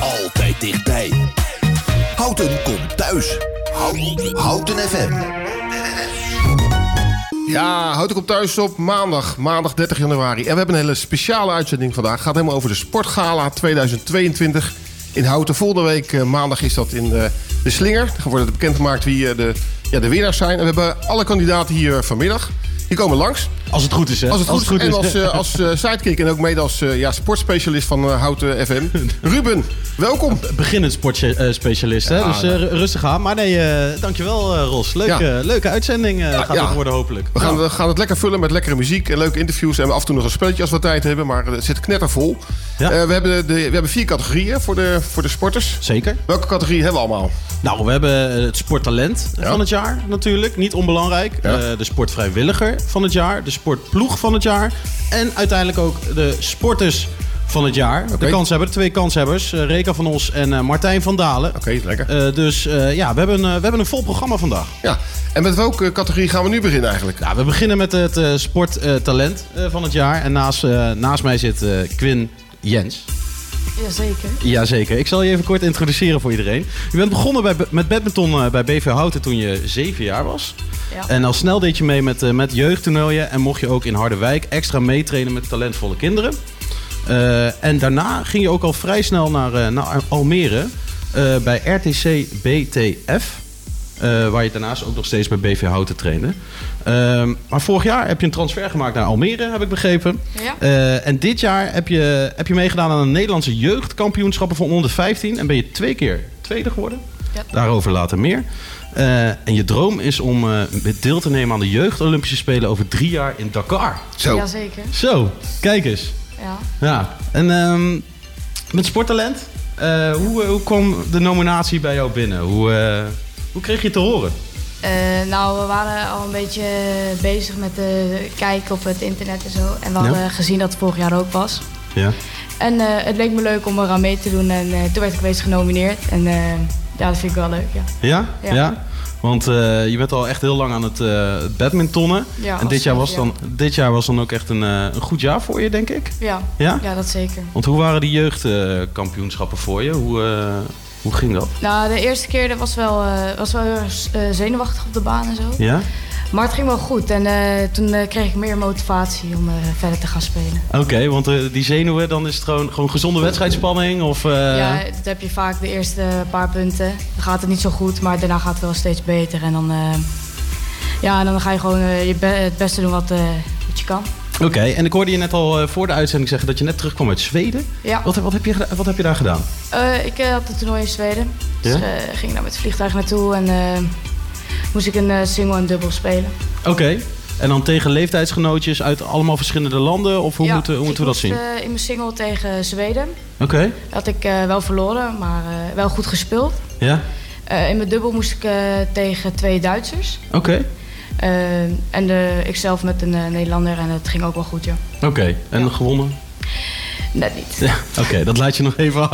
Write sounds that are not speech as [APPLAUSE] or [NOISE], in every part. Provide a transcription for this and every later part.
Altijd dichtbij. Houten komt thuis. Houten, Houten FM. Ja, houd ik op thuis op maandag, maandag 30 januari. En we hebben een hele speciale uitzending vandaag. Het gaat helemaal over de Sportgala 2022 in Houten. Volgende week eh, maandag is dat in de, de Slinger. Dan wordt het bekendgemaakt wie eh, de, ja, de winnaars zijn. En we hebben alle kandidaten hier vanmiddag. Die komen langs. Als het goed is, hè? Als het goed, is. En als, eh, als eh, sidekick en ook mede als eh, ja, sportspecialist van Houten FM. [LAUGHS] Ruben, welkom. Beginnend sportspecialist, hè? Dus eh, rustig aan. Maar nee, dankjewel Ros. Leuke, leuke uitzending gaat het worden hopelijk. We gaan, we gaan het lekker vullen met lekkere muziek en leuke interviews. En af en toe nog een spelletje als we tijd hebben. Maar het zit knettervol. Ja. We, hebben de, we hebben vier categorieën voor de, voor de sporters. Zeker. Welke categorie hebben we allemaal? Nou, we hebben het sporttalent Ja. van het jaar natuurlijk. Niet onbelangrijk. Ja. De sportvrijwilliger van het jaar. De sportploeg van het jaar. En uiteindelijk ook de sporters van het jaar. Oké. De kanshebber, de twee kanshebbers. eh, Reka van Os en eh, Martijn van Dalen. Oké, lekker. Eh, dus ja, we hebben, we hebben een vol programma vandaag. Ja. En met welke categorie gaan we nu beginnen eigenlijk? Nou, we beginnen met het sporttalent van het jaar. En naast, naast mij zit Quinn Jens. Jazeker. Jazeker. Ik zal je even kort introduceren voor iedereen. Je bent begonnen bij, met badminton eh, bij BV Houten toen je zeven jaar was. Ja. En al snel deed je mee met, eh, met jeugdtoernooien. En mocht je ook in Harderwijk extra meetrainen met talentvolle kinderen. Eh, en daarna ging je ook al vrij snel naar, naar Almere. bij RTC BTF. Eh, waar je daarnaast ook nog steeds bij BV Houten trainde. Ehm, maar vorig jaar heb je een transfer gemaakt naar Almere, heb ik begrepen. Ja. Eh, en dit jaar heb je, heb je meegedaan aan de Nederlandse jeugdkampioenschappen van onder 15. En ben je twee keer tweede geworden. Ja. Daarover later meer. Eh, en je droom is om eh, deel te nemen aan de jeugd-Olympische Spelen over drie jaar in Dakar. Zo. Jazeker. Zo, kijk eens. Ja. Ja. En ehm, met sporttalent, eh, hoe, hoe kwam de nominatie bij jou binnen? Hoe, eh, hoe kreeg je het te horen? Eh, nou, we waren al een beetje bezig met de kijken op het internet en zo. En we hadden gezien dat het vorig jaar ook was. Ja. En eh, het leek me leuk om eraan mee te doen. En eh, toen werd ik wees genomineerd. En eh, ja, dat vind ik wel leuk, ja. Ja? Ja. Ja. Want eh, je bent al echt heel lang aan het eh, badmintonnen. Ja, en dit jaar, was dan, dit jaar was dan ook echt een, eh, een goed jaar voor je, denk ik. Ja, Ja? ja dat zeker. Want hoe waren die jeugdkampioenschappen voor je? Hoe, eh, hoe ging dat? Nou, de eerste keer dat was wel, eh, was wel heel erg eh, zenuwachtig op de baan en zo. Ja? Maar het ging wel goed. En eh, toen kreeg ik meer motivatie om verder te gaan spelen. Oké, want die zenuwen, dan is het gewoon, gewoon gezonde wedstrijdspanning? Of, Ja, dat heb je vaak de eerste paar punten. Dan gaat het niet zo goed, maar daarna gaat het wel steeds beter. En dan, ja, dan ga je gewoon je be- het beste doen wat, wat je kan. Oké, en ik hoorde je net al eh, voor de uitzending zeggen dat je net terugkwam uit Zweden. Ja. Wat, wat, heb, je, wat heb je daar gedaan? Eh, ik eh, had een toernooi in Zweden. Dus Ja? ging daar met het vliegtuig naartoe en moest ik een single en dubbel spelen. Oké, en dan tegen leeftijdsgenootjes uit allemaal verschillende landen? Of hoe, Ja, moeten, hoe moeten we dat zien? in mijn single tegen Zweden. Oké, Dat had ik wel verloren, maar wel goed gespeeld. ja? In mijn dubbel moest ik tegen twee Duitsers. Oké, en de, ikzelf met een eh, Nederlander en het ging ook wel goed, ja. oké. En Ja. gewonnen? Net niet. Ja, oké, dat laat je nog even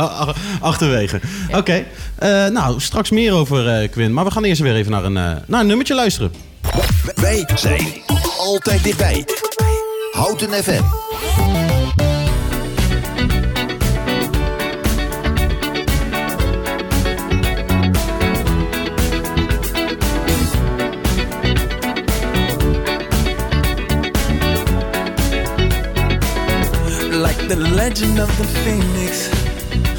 achterwege. Oké, eh, nou, straks meer over eh Quinn. Maar we gaan eerst weer even naar een, eh, naar een nummertje luisteren. Wij zijn altijd dichtbij. Houten FM. The legend of the phoenix.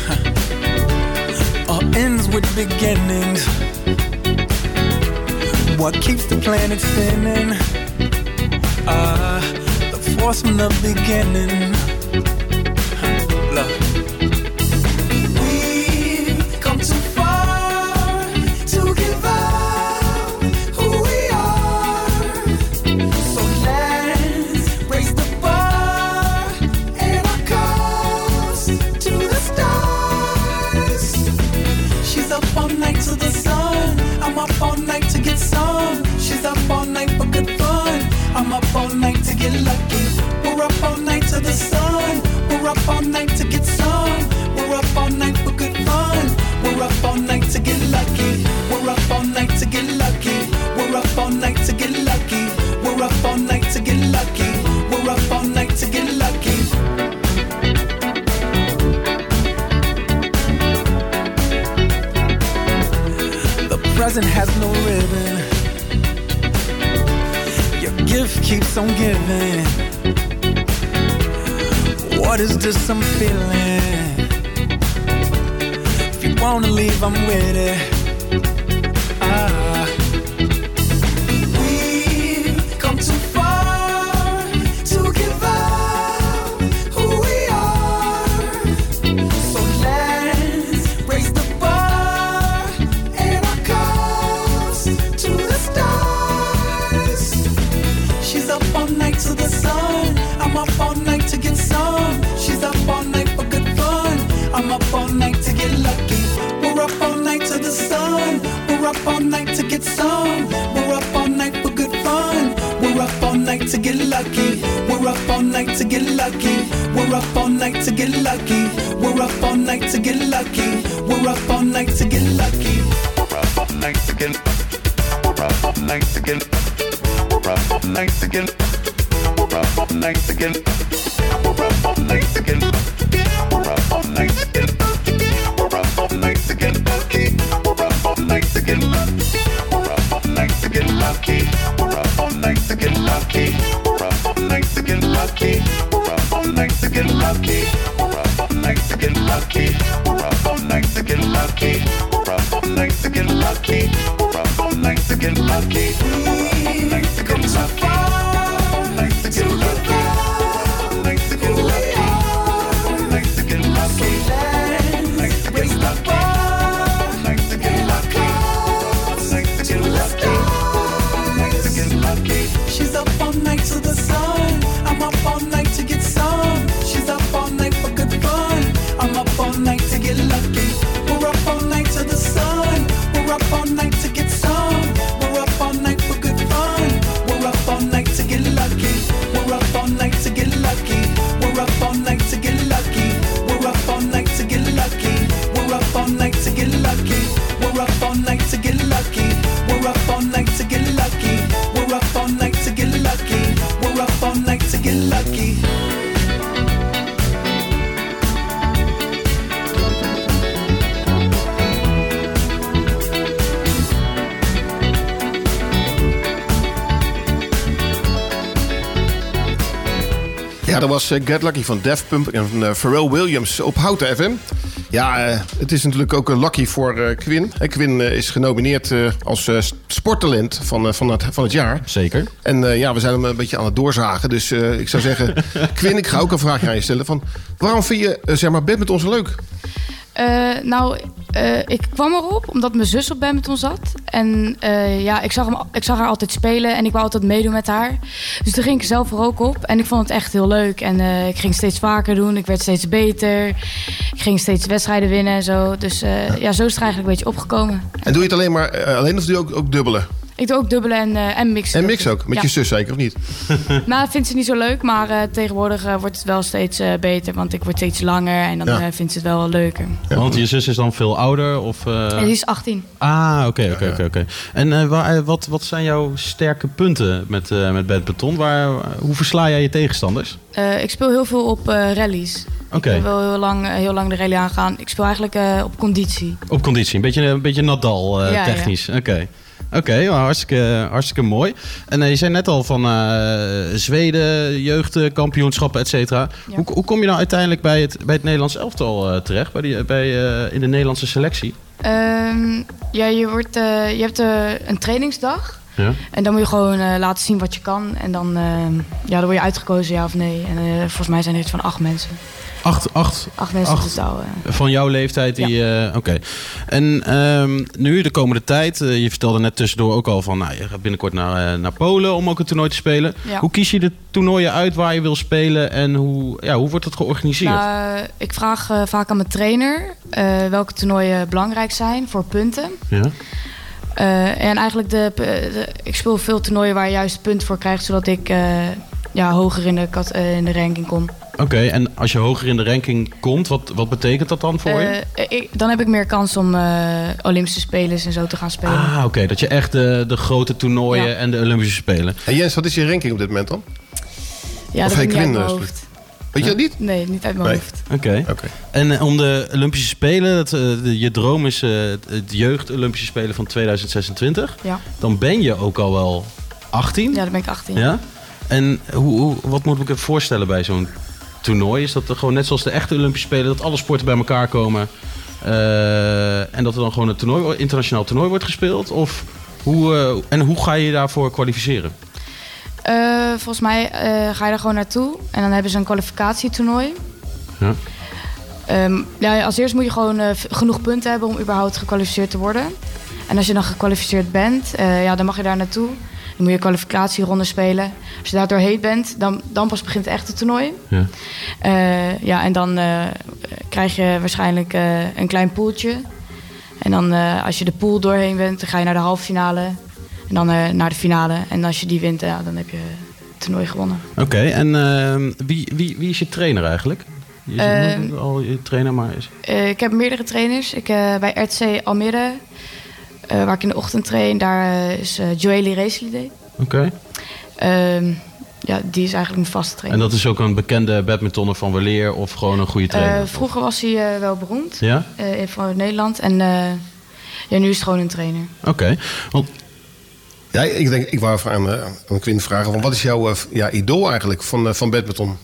huh. All ends with beginnings. What keeps the planet spinning? Ah, the force from the beginning. to the sun. We're up all night to get some. We're up all night for good fun. We're up all night to get lucky. We're up all night to get lucky. We're up all night to get lucky. We're up all night to get lucky. We're up all night to get lucky. The present has no ribbon. Your gift keeps on giving what is this I'm feeling? If you wanna leave, I'm with it. Night to get lucky. We're up all night to get lucky. We're up all night to get lucky. We're up all night to get lucky. We're up all night to get. We're up all night to get. We're up all night to get. We're up all night to get. Was eh, Get Lucky van Def Pump en van eh, Pharrell Williams op Houten FM. Ja, eh, het is natuurlijk ook een lucky voor Quinn. Quinn is genomineerd eh, als sporttalent van, van, het, van het jaar. Zeker. En eh, ja, we zijn hem een beetje aan het doorzagen. Dus eh, ik zou zeggen, [LAUGHS] Quinn, ik ga ook een vraagje aan je stellen. Van, waarom vind je zeg maar, badminton leuk? Eh, nou, eh, ik kwam erop omdat mijn zus op badminton zat. En eh, ja, ik zag, hem, ik zag haar altijd spelen en ik wou altijd meedoen met haar. Dus toen ging ik zelf er ook op. En ik vond het echt heel leuk. En eh, ik ging steeds vaker doen. Ik werd steeds beter. Ik ging steeds wedstrijden winnen en zo. Dus eh, ja, zo is het eigenlijk een beetje opgekomen. En doe je het alleen maar alleen of doe je ook, ook dubbelen? Ik doe ook dubbelen en, eh, en mixen. En mix ook, met Ja. je zus zeker of niet? [LAUGHS] Nou, dat vindt ze niet zo leuk, maar eh, tegenwoordig eh, wordt het wel steeds eh, beter. Want ik word steeds langer en dan Ja. eh, vindt ze het wel wel leuker. Want je zus is dan veel ouder? Of, eh, En die is 18. Ah, oké, oké, oké, oké. En eh, waar, wat, wat zijn jouw sterke punten met, eh met badminton? Waar, hoe versla jij je tegenstanders? Eh, ik speel heel veel op eh rallies. Oké. Ik wil heel lang, heel lang de rally aangaan. Ik speel eigenlijk eh, op conditie. Op conditie, een beetje, een beetje Nadal eh, Ja, ja. Oké. Nou, hartstikke, hartstikke mooi. En eh, je zei net al van eh, Zweden, jeugdkampioenschappen, et cetera. Ja. Hoe, hoe kom je nou uiteindelijk bij het, bij het Nederlands elftal eh, terecht? Bij die, bij, in de Nederlandse selectie? Ehm, ja, je, wordt, je hebt een trainingsdag. Ja. En dan moet je gewoon laten zien wat je kan. En dan, ehm, ja, dan word je uitgekozen, ja of nee. En volgens mij zijn er iets van acht mensen. Acht, acht Acht mensen Acht. totaal. van jouw leeftijd die... eh, Oké. En ehm, nu, de komende tijd, eh, je vertelde net tussendoor ook al van... Nou, je gaat binnenkort naar, eh, naar Polen om ook een toernooi te spelen. Hoe kies je de toernooien uit waar je wil spelen en hoe, ja, hoe wordt het georganiseerd? Nou, ik vraag vaak aan mijn trainer welke toernooien belangrijk zijn voor punten. ja? En eigenlijk, de, de- ik speel veel toernooien waar je juist punten voor krijgt, zodat ik ja, hoger in de, kat, in de ranking kom. Oké, en als je hoger in de ranking komt, wat, wat betekent dat dan voor je? Eh, ik, dan heb ik meer kans om eh, Olympische Spelen en zo te gaan spelen. Ah, oké. Dat je echt de, de grote toernooien Ja. en de Olympische Spelen. En Jens, wat is je ranking op dit moment dan? ja, of dat ik niet eh, hoofd. Weet je dat niet? Nee, niet uit mijn Nee. hoofd. Oké. Oké. En eh, om de Olympische Spelen, dat, eh, de- je droom is eh, het het jeugd-Olympische Spelen van 2026. Ja. Dan ben je ook al wel 18. ja, dan ben ik 18. Ja? En hoe, hoe, wat moet ik me voorstellen bij zo'n toernooi? Is dat er gewoon net zoals de echte Olympische Spelen, dat alle sporten bij elkaar komen eh, en dat er dan gewoon een toernooi, internationaal toernooi wordt gespeeld? Of hoe, eh, en hoe ga je je daarvoor kwalificeren? Eh, volgens mij ga je daar gewoon naartoe. En dan hebben ze een kwalificatietoernooi. Ja. Ehm, ja, als eerst moet je gewoon genoeg punten hebben om überhaupt gekwalificeerd te worden. En als je dan gekwalificeerd bent, ja, dan mag je daar naartoe. Dan moet je kwalificatieronde spelen. Als je daar doorheen bent, dan, dan pas begint het echte toernooi. Ja. Eh, ja, en dan eh, krijg je waarschijnlijk eh, een klein poeltje. En dan als je de pool doorheen bent, dan ga je naar de halve finale. En dan naar de finale. En als je die wint, ja, dan heb je het toernooi gewonnen. Oké, en eh, wie, wie, wie is je trainer eigenlijk? Je Ehm, al je trainer, maar is... Ik heb meerdere trainers. Ik, bij RTC Almere, eh, waar ik in de ochtend train, daar eh, is uh, Joëlie Racelide. Oké. Ehm, ja, die is eigenlijk mijn vaste En trainer. dat is ook een bekende badmintonner van weleer of gewoon een goede trainer? Eh, vroeger was hij eh, wel beroemd ja? eh, in- van Nederland. En eh, ja, nu is het gewoon een trainer. Oké. Want Ja, ik denk, ik wou even aan, eh, aan Quinn vragen, van wat is jouw eh, ja, idool eigenlijk van, eh, van badminton?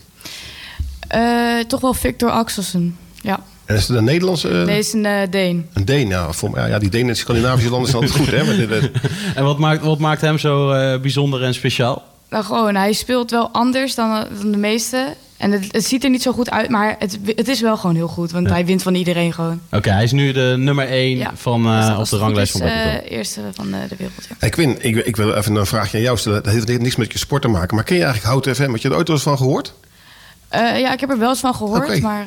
Eh, toch wel Victor Axelsen. Ja, En is het een Nederlandse... eh, nee, is een eh, Deen. Een Deen, ja. Voor, ja, ja, die Denen en Scandinavische landen zijn altijd goed, hè? Maar dit, eh, [LAUGHS] En wat maakt, wat maakt hem zo eh, bijzonder en speciaal? Nou, gewoon, hij speelt wel anders dan, dan de meeste. En het, het ziet er niet zo goed uit, maar het, het is wel gewoon heel goed. Want hij wint van iedereen gewoon. Oké, hij is nu de nummer 1 Ja. van, als op de ranglijst is, van eh, eerste van eh, de wereld, ja. Hey Quinn, ik, ik wil even een vraagje aan jou stellen. Dat heeft niks met je sport te maken. Maar ken je eigenlijk Houten FM? Had je er ooit wel eens van gehoord? Eh, ja, ik heb er wel eens van gehoord, maar...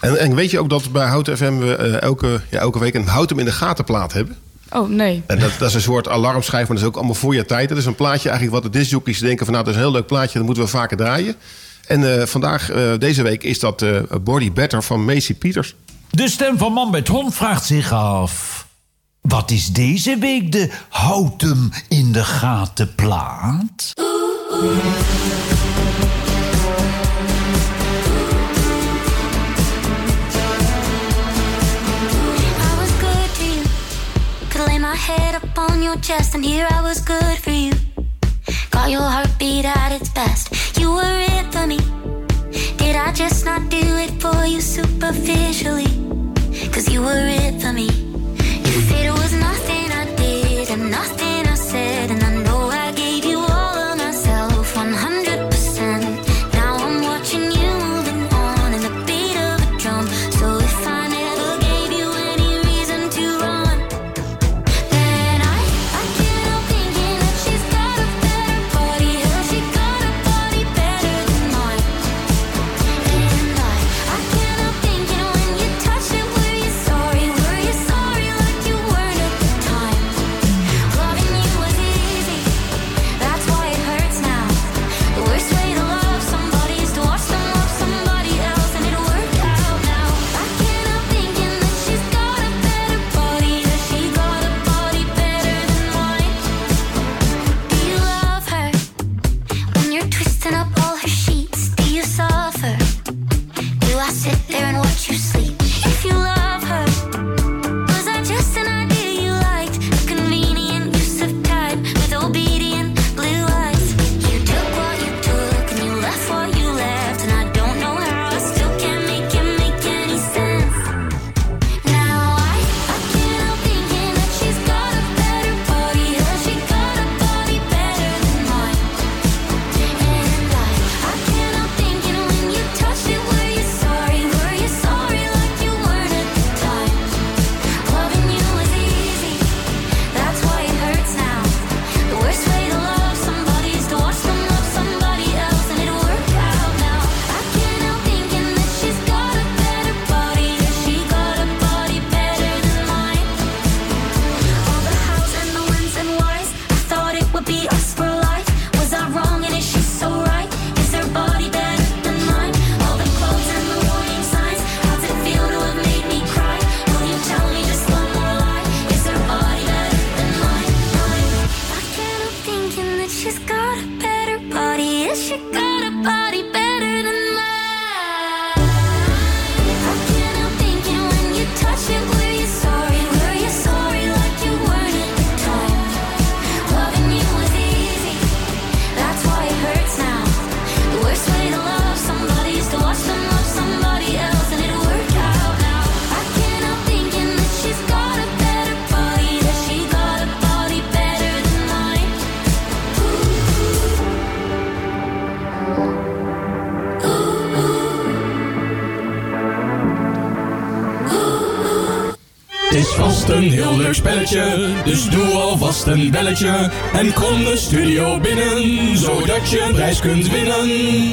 eh, En, en weet je ook dat bij Houten FM we eh, elke, ja, elke week een Houten in de gaten plaat hebben? oh, nee. En dat, dat is een soort alarmschijf, maar dat is ook allemaal voor je tijd. Dat is een plaatje eigenlijk wat de discjockeys denken van... nou, dat is een heel leuk plaatje, dat moeten we vaker draaien. En eh, vandaag, eh, deze week, is dat eh, Body Better van Macy Peters. De stem van Man met Hond vraagt zich af... Wat is deze week de houd hem in de gaten plaat? On your chest, and here I was good for you. Got your heartbeat at its best. You were it for me. Did I just not do it for you superficially? Cause you were it for me. You said it was nothing I did and nothing een leuk spelletje, dus doe alvast een belletje. En kom de studio binnen, zodat je een prijs kunt winnen.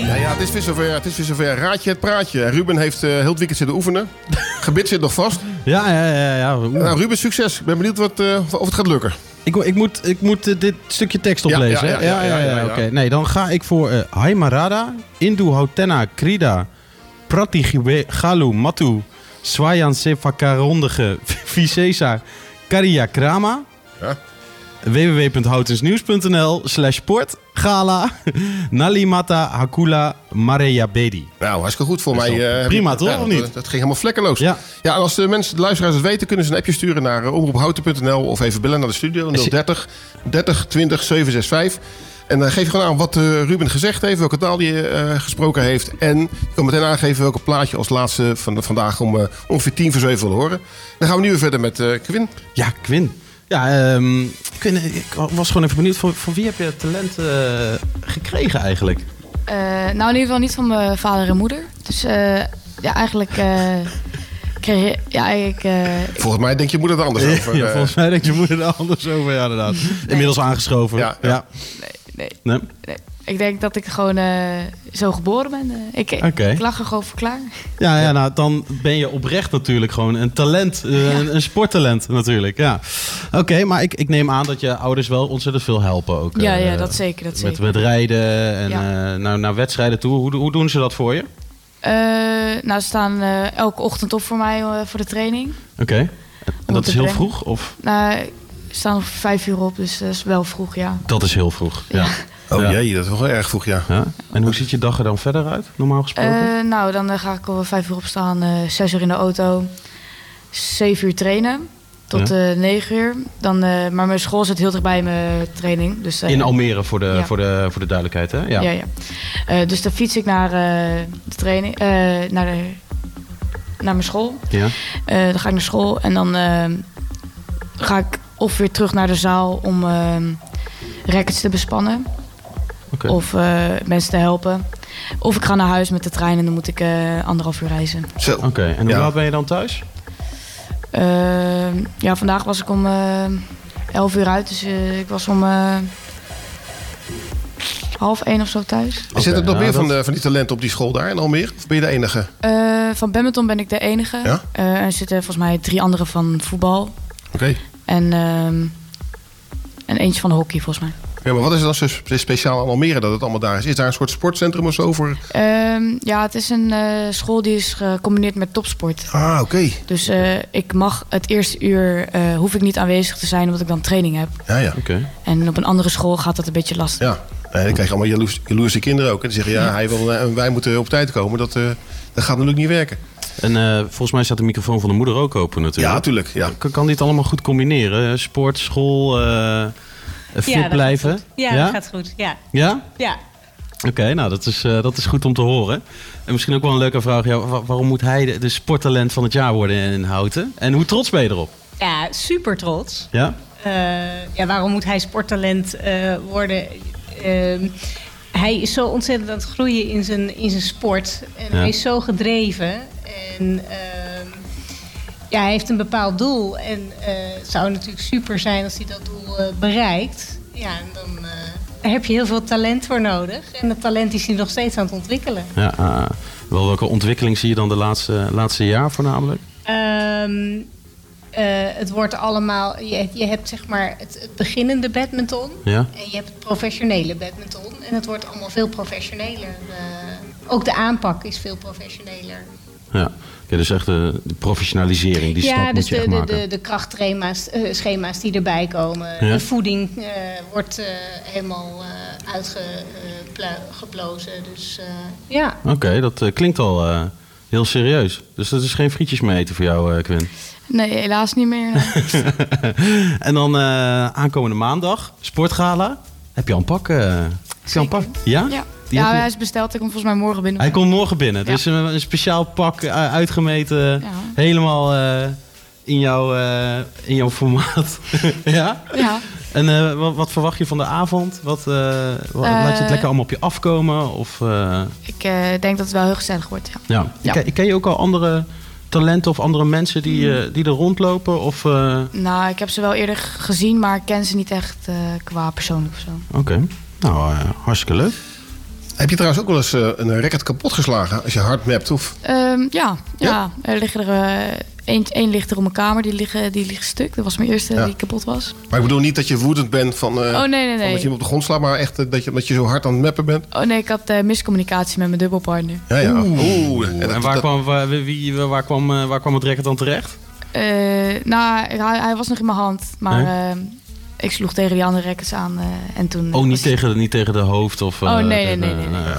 Ja, ja, het is weer zover. Het is weer zover. Raadje het praatje. Ruben heeft eh, heel het weekend zitten oefenen. [LAUGHS] Gebit zit nog vast. Ja, ja, ja. ja. Nou, Ruben, succes. Ik ben benieuwd wat, eh, of het gaat lukken. Ik, ik moet, ik moet eh, dit stukje tekst Ja, oplezen. ja, ja, ja, ja, ja, ja. Oké, nee, dan ga ik voor Haimarada, Indu Houtenna Krida, Pratigiwe Galu Matu, Swayan Sefakarondige, [LAUGHS] Vicesa Karia Krama. Ja. www.houtensnieuws.nl slash sport gala [LAUGHS] Nalimata Hakula Mareya Bedi. Nou, hartstikke goed voor mij. eh, prima, toch? Ja, Of dat, niet? Dat ging helemaal vlekkeloos. Ja. Ja, en als de mensen, de luisteraars het weten, kunnen ze een appje sturen naar uh, omroephouten.nl of even bellen naar de studio 030 30 20 765. En dan geef je gewoon aan wat eh, Ruben gezegd heeft, welke taal hij eh, gesproken heeft. En je kan meteen aangeven welke plaatje als laatste van vandaag om eh, ongeveer tien voor zeven wil horen. Dan gaan we nu weer verder met eh Quinn. Ja, Quinn. Ja, ehm, Quinn, ik was gewoon even benieuwd, van, van wie heb je talent eh, gekregen eigenlijk? Eh, nou, in ieder geval niet van mijn vader en moeder. Dus eh, ja, eigenlijk eh, kreeg je... Ja, ik, eh, Volgens mij denk je moeder er anders [LAUGHS] over. ja, volgens mij denkt je moeder er anders over, ja inderdaad. Inmiddels aangeschoven. Ja, Ja, ja. nee, Nee? nee. Ik denk dat ik gewoon eh, zo geboren ben. Eh, ik, Oké. ik lach er gewoon voor klaar. Ja, ja, nou dan ben je oprecht natuurlijk gewoon een talent, eh, een, een sporttalent natuurlijk. Ja. Oké, maar ik, ik neem aan dat je ouders wel ontzettend veel helpen ook. Ja, ja, dat zeker. Dat Met, zeker. met rijden en Ja. nou, naar wedstrijden toe. Hoe, hoe doen ze dat voor je? Nou, ze staan elke ochtend op voor mij voor de training. Oké. En dat is heel brengen. vroeg? Of? Nou, staan om vijf uur op, dus dat is wel vroeg, ja. Dat is heel vroeg. Ja. Oh Ja. jee, dat is wel erg vroeg, ja. Ja. En hoe ziet je dag er dan verder uit, normaal gesproken? Eh, nou, dan eh, ga ik om vijf uur opstaan, eh zes uur in de auto, zeven uur trainen tot Ja. eh negen uur. Dan, eh, maar mijn school zit heel dichtbij mijn training. Dus, eh, In Almere voor de, ja. voor de, voor de duidelijkheid, hè? Ja. Ja, ja. Eh, dus dan fiets ik naar eh, de training, eh, naar, de, naar mijn school. Ja. Eh, dan ga ik naar school en dan ga ik of weer terug naar de zaal om eh rackets te bespannen. Oké. Of eh, mensen te helpen. Of ik ga naar huis met de trein en dan moet ik eh, anderhalf uur reizen. Zo. Oké, en hoe Ja. laat ben je dan thuis? Eh, ja, vandaag was ik om eh 11 uur uit. Dus ik was om eh, half één of zo thuis. Zit er nog ja, meer van, dat- de, van die talenten op die school daar in Almere? Of ben je de enige? Eh, van badminton ben ik de enige. Ja? Eh, er zitten volgens mij drie anderen van voetbal. Oké. En, ehm, en eentje van de hockey volgens mij. Ja, maar wat is er dan zo spe- speciaal aan Almere dat het allemaal daar is? Is daar een soort sportcentrum of zo voor? Ehm, ja, het is een eh, school die is gecombineerd met topsport. Ah, oké. Dus eh, ik mag het eerste uur, eh, hoef ik niet aanwezig te zijn omdat ik dan training heb. Ja, ja. Oké. En op een andere school gaat dat een beetje lastig. Ja. Dan krijg je allemaal jaloers, jaloerse kinderen ook. En die zeggen, ja, hij wil, en wij moeten op tijd komen. Dat, eh, dat gaat natuurlijk niet werken. En eh, volgens mij staat de microfoon van de moeder ook open natuurlijk. Ja, natuurlijk. Ja. Kan, kan die het allemaal goed combineren? Sport, school, eh, fit Ja, dat blijven? gaat goed. Ja, ja? dat gaat goed. Ja. Ja? ja. Oké, nou dat is, eh, dat is goed om te horen. En misschien ook wel een leuke vraag. Ja, wa- waarom moet hij de, de sporttalent van het jaar worden in Houten? En hoe trots ben je erop? Ja, super trots. Ja? Eh, ja, waarom moet hij sporttalent eh, worden? Hij is zo ontzettend aan het groeien in zijn, in zijn sport. En Ja. hij is zo gedreven. En ehm, ja, hij heeft een bepaald doel. En eh, het zou natuurlijk super zijn als hij dat doel eh, bereikt. Ja, en dan eh, heb je heel veel talent voor nodig. En dat talent is hij nog steeds aan het ontwikkelen. ja ah, wel, welke ontwikkeling zie je dan de laatste, laatste jaar voornamelijk? Ehm, eh, het wordt allemaal. Je, je hebt zeg maar het, het beginnende badminton. Ja? En je hebt het professionele badminton. En het wordt allemaal veel professioneler. eh. ook de aanpak is veel professioneler. Ja. Oké, dus echt de, de professionalisering, die ja, stap moet dus de, de, maken. de, de krachtschema's eh, schema's die erbij komen. Ja. De voeding eh, wordt eh, helemaal uh, uitgeplozen. Dus eh, ja. Oké, dat eh, klinkt al eh, heel serieus. Dus dat is geen frietjes mee eten voor jou, eh, Quinn. Nee, helaas niet meer. [LAUGHS] [LAUGHS] en dan eh, aankomende maandag, sportgala. Heb je al een pak? Pak? Ja? ja, ja hij is besteld. Hij komt volgens mij morgen binnen. Hij komt morgen binnen. Dus een, een speciaal pak eh, uitgemeten. Helemaal eh, in, jouw, eh, in jouw formaat. [LAUGHS] ja? Ja. En wat, wat verwacht je van de avond? Wat, wa- laat je het lekker allemaal op je afkomen? Of, Ik denk dat het wel heel gezellig wordt. Ja. ja. Ja. Ken, ken je ook al andere talenten of andere mensen die, eh, die er rondlopen? Of, Nou, ik heb ze wel eerder gezien, maar ik ken ze niet echt qua persoonlijk of zo. Oké, nou eh, hartstikke leuk. Heb je trouwens ook wel eens eh, een racket kapot geslagen als je hard mapt? Of... Ehm, ja, ja, er liggen er eh, één, één ligt er op mijn kamer, die liggen, die liggen stuk. Dat was mijn eerste Ja. die kapot was. Maar ik bedoel niet dat je woedend bent van, eh, Oh, nee, nee, van nee. dat je hem op de grond slaat, maar echt dat je, dat je zo hard aan het mappen bent. Oh nee, ik had eh, miscommunicatie met mijn dubbelpartner. Ja, ja. Oeh. En, En dat- waar, dat- kwam, waar, wie, waar, kwam, eh, waar kwam het racket dan terecht? Eh, nou, hij, hij was nog in mijn hand, maar Nee? Ik sloeg tegen die andere rackets aan eh, en toen... Oh, niet was- tegen, niet tegen de hoofd? Of, eh, Oh, nee, nee, nee, nee, nee.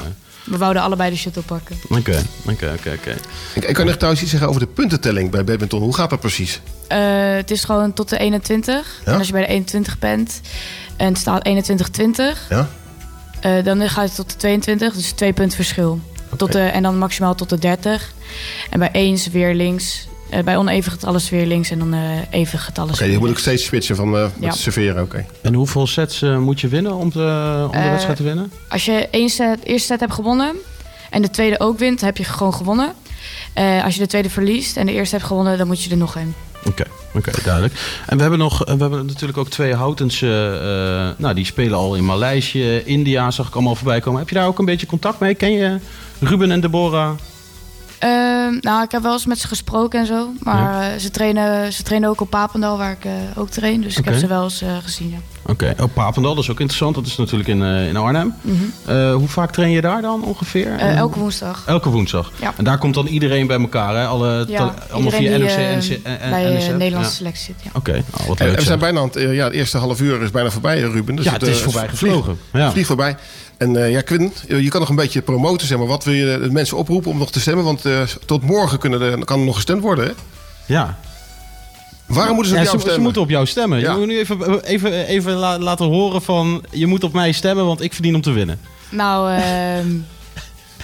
We wouden allebei de shuttle pakken. Oké, oké, oké, oké. Ik, ik kan nog trouwens iets zeggen over de puntentelling bij badminton. Hoe gaat dat precies? Eh, het is gewoon tot de 21. Ja? En als je bij de 21 bent en het staat 21-20, Ja? eh, dan gaat het tot de 22, dus twee punten verschil. Tot de, en dan maximaal tot de 30. En bij eens weer links. Eh, bij oneven getallen is weer links en dan eh, even getallen Oké, je moet ook steeds switchen van eh, Ja. serveren. Oké. En hoeveel sets eh, moet je winnen om de, om de wedstrijd te winnen? Als je één set, eerste set hebt gewonnen en de tweede ook wint, heb je gewoon gewonnen. Eh, als je de tweede verliest en de eerste hebt gewonnen, dan moet je er nog een. Oké, oké, duidelijk. En we hebben, nog, we hebben natuurlijk ook twee Houtense, eh, nou, die spelen al in Maleisië, India, zag ik allemaal voorbij komen. Heb je daar ook een beetje contact mee? Ken je Ruben en Deborah? Ehm, nou, ik heb wel eens met ze gesproken en zo. Maar eh, ze, trainen, ze trainen ook op Papendal, waar ik eh, ook train. Dus ik heb ze wel eens eh, gezien. Ja. Oké, oh, Papendal, dat is ook interessant. Dat is natuurlijk in, eh, in Arnhem. Mhm. Eh, hoe vaak train je daar dan ongeveer? Elke woensdag. Elke woensdag. Ja. En daar komt dan iedereen bij elkaar, hè? Alle, allemaal via NOC en bij de? Nederlandse Ja. selectie zit. Ja. Oké, nou, wat En leuk. we zijn bijna aan het, ja, het eerste half uur is bijna voorbij, Ruben. Dus Ja, het is voorbij vlieg- gevlogen. Ja. Vlieg voorbij. En eh, ja, Quinn, je je kan nog een beetje promoten, zeg maar. Wat wil je de mensen oproepen om nog te stemmen? Want eh, tot morgen kunnen er, kan er nog gestemd worden, hè? Ja. Waarom moeten ze op Ja, jou ze, ze stemmen? moeten op jou stemmen. Ja. Je moet nu even, even, even la- laten horen van... je moet op mij stemmen, want ik verdien om te winnen. Nou, ehm,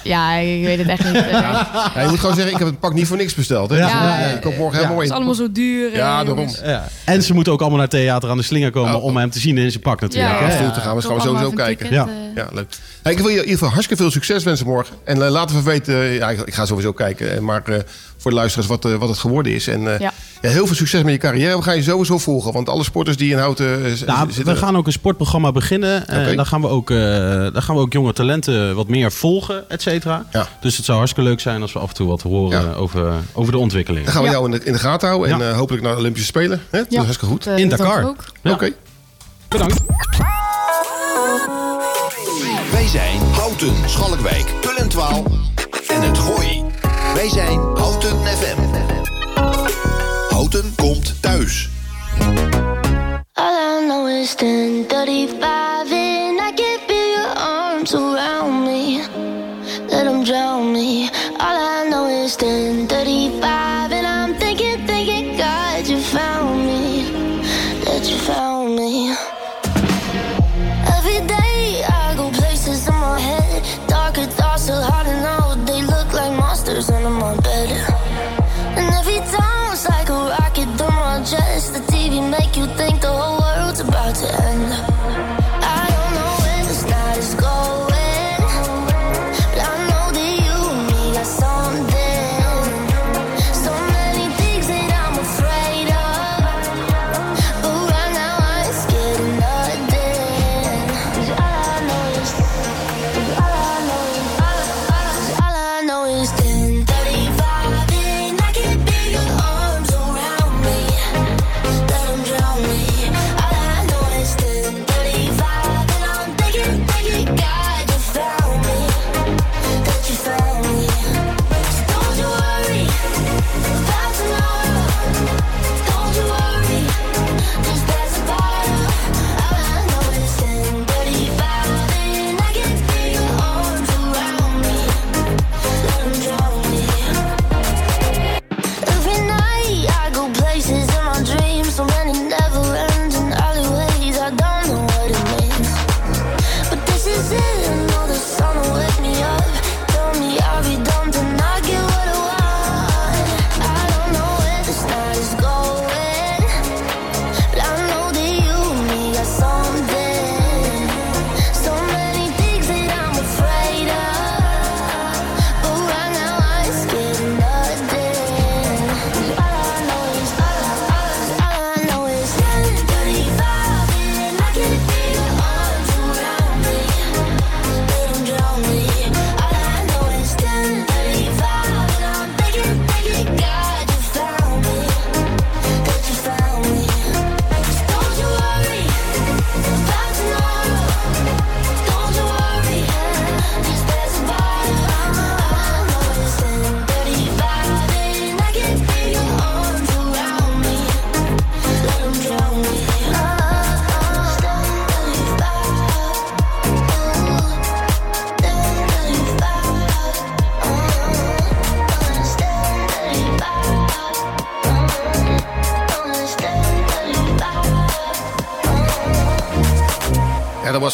ja, ik weet het echt niet. [LAUGHS] eh. Ja, je moet gewoon zeggen, ik heb het pak niet voor niks besteld. Hè? Ja, Dus, eh, ja, ik kom morgen ja. helemaal Het in. is allemaal zo duur. eh, Ja, daarom. jongens. Ja. En ze moeten ook allemaal naar Theater aan de Slinger komen... Oh. om hem te zien in zijn pak natuurlijk. Ja, gaan we gewoon sowieso kijken. ticket, Ja. eh. Ja, leuk. Hey, ik wil je in ieder geval hartstikke veel succes wensen morgen. En eh, laten we weten, eh, ja, ik, ik ga sowieso kijken. eh, Maar eh, voor de luisteraars wat, eh, wat het geworden is. En eh, Ja. ja, heel veel succes met je carrière. We gaan je sowieso volgen. Want alle sporters die in Houten eh, Nou, zitten... we gaan ook een sportprogramma beginnen. Oké. dan, gaan we ook, eh, dan gaan we ook jonge talenten wat meer volgen, et cetera. Ja. Dus het zou hartstikke leuk zijn als we af en toe wat horen Ja. over, over de ontwikkeling. Dan gaan we Ja. jou in de, in de gaten houden. En Ja. eh, hopelijk naar de Olympische Spelen. Hè? Dat is hartstikke goed. In dat Dakar. Oké. Bedankt. Wij zijn Houten, Schalkwijk, Tullentwaal en het Gooi. Wij zijn Houten FM. Houten komt thuis. All I know is 1035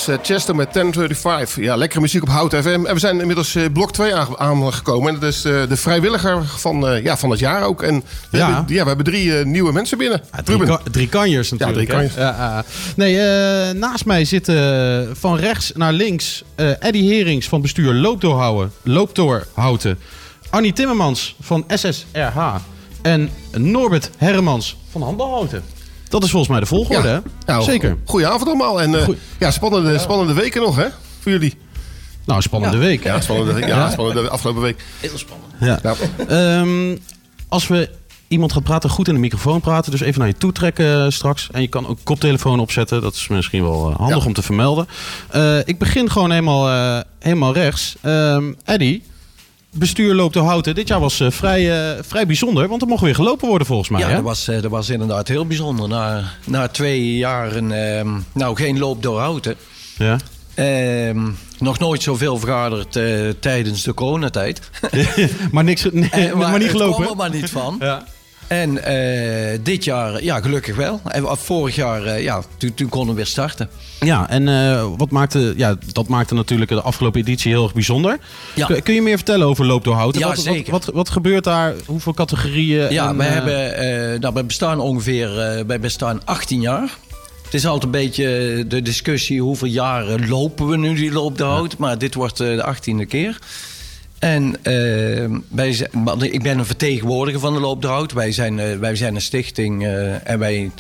was eh, Chester met 1035. Ja, lekkere muziek op Hout FM. En we zijn inmiddels eh, blok 2 aange- aangekomen. En dat is eh, de vrijwilliger van, ja, van het jaar ook. En we, Ja. hebben, ja, we hebben drie nieuwe mensen binnen. Drie, Ruben. ka- drie kanjers natuurlijk. drie kanjers. Ja, ja. nee, naast mij zitten van rechts naar links eh Eddy Herings van bestuur Loopdoorhouden, Loopdoorhouten. Annie Timmermans van SSRH. En Norbert Hermans van Handelhouten. Dat is volgens mij de volgorde, hè? Nou, Zeker. Goedenavond allemaal. En eh, ja, spannende, spannende weken nog, hè? Voor jullie. Nou, spannende week. Ja, spannende, week. ja, spannende afgelopen week. Heel spannend. Ja. Ja. Ehm, als we iemand gaat praten, goed in de microfoon praten. Dus even naar je toe trekken eh, straks. En je kan ook koptelefoon opzetten. Dat is misschien wel eh, handig Ja. om te vermelden. Eh, ik begin gewoon helemaal, eh, helemaal rechts. Ehm Eddy, bestuur loopt de houten. Dit jaar was eh, vrij, eh, vrij bijzonder. Want er mocht weer gelopen worden volgens mij. Ja, hè? dat was, eh, dat was inderdaad heel bijzonder. Na, na twee jaren, ehm, nou geen loop door houten. Ja. Ehm, nog nooit zoveel vergaderd tijdens de coronatijd. [LAUGHS] maar, niks, nee, [LAUGHS] maar, niet gelopen. er maar niet van. Ja. En eh, dit jaar, ja, gelukkig wel. En vorig jaar, eh, ja, toen, toen konden we weer starten. Ja, en eh, wat maakte, ja, dat maakte natuurlijk de afgelopen editie heel erg bijzonder. Ja. Kun, kun je meer vertellen over Loop door Houten? Ja, wat, zeker. Wat, wat, wat gebeurt daar? Hoeveel categorieën? Ja, En, eh, hebben, eh, nou, wij bestaan ongeveer eh, wij bestaan 18 jaar. Het is altijd een beetje de discussie hoeveel jaren lopen we nu die loop de hout. Maar dit wordt eh, de achttiende keer. En eh, wij zijn, ik ben een vertegenwoordiger van de loop de hout. Wij zijn, eh, wij zijn een stichting eh, en wij,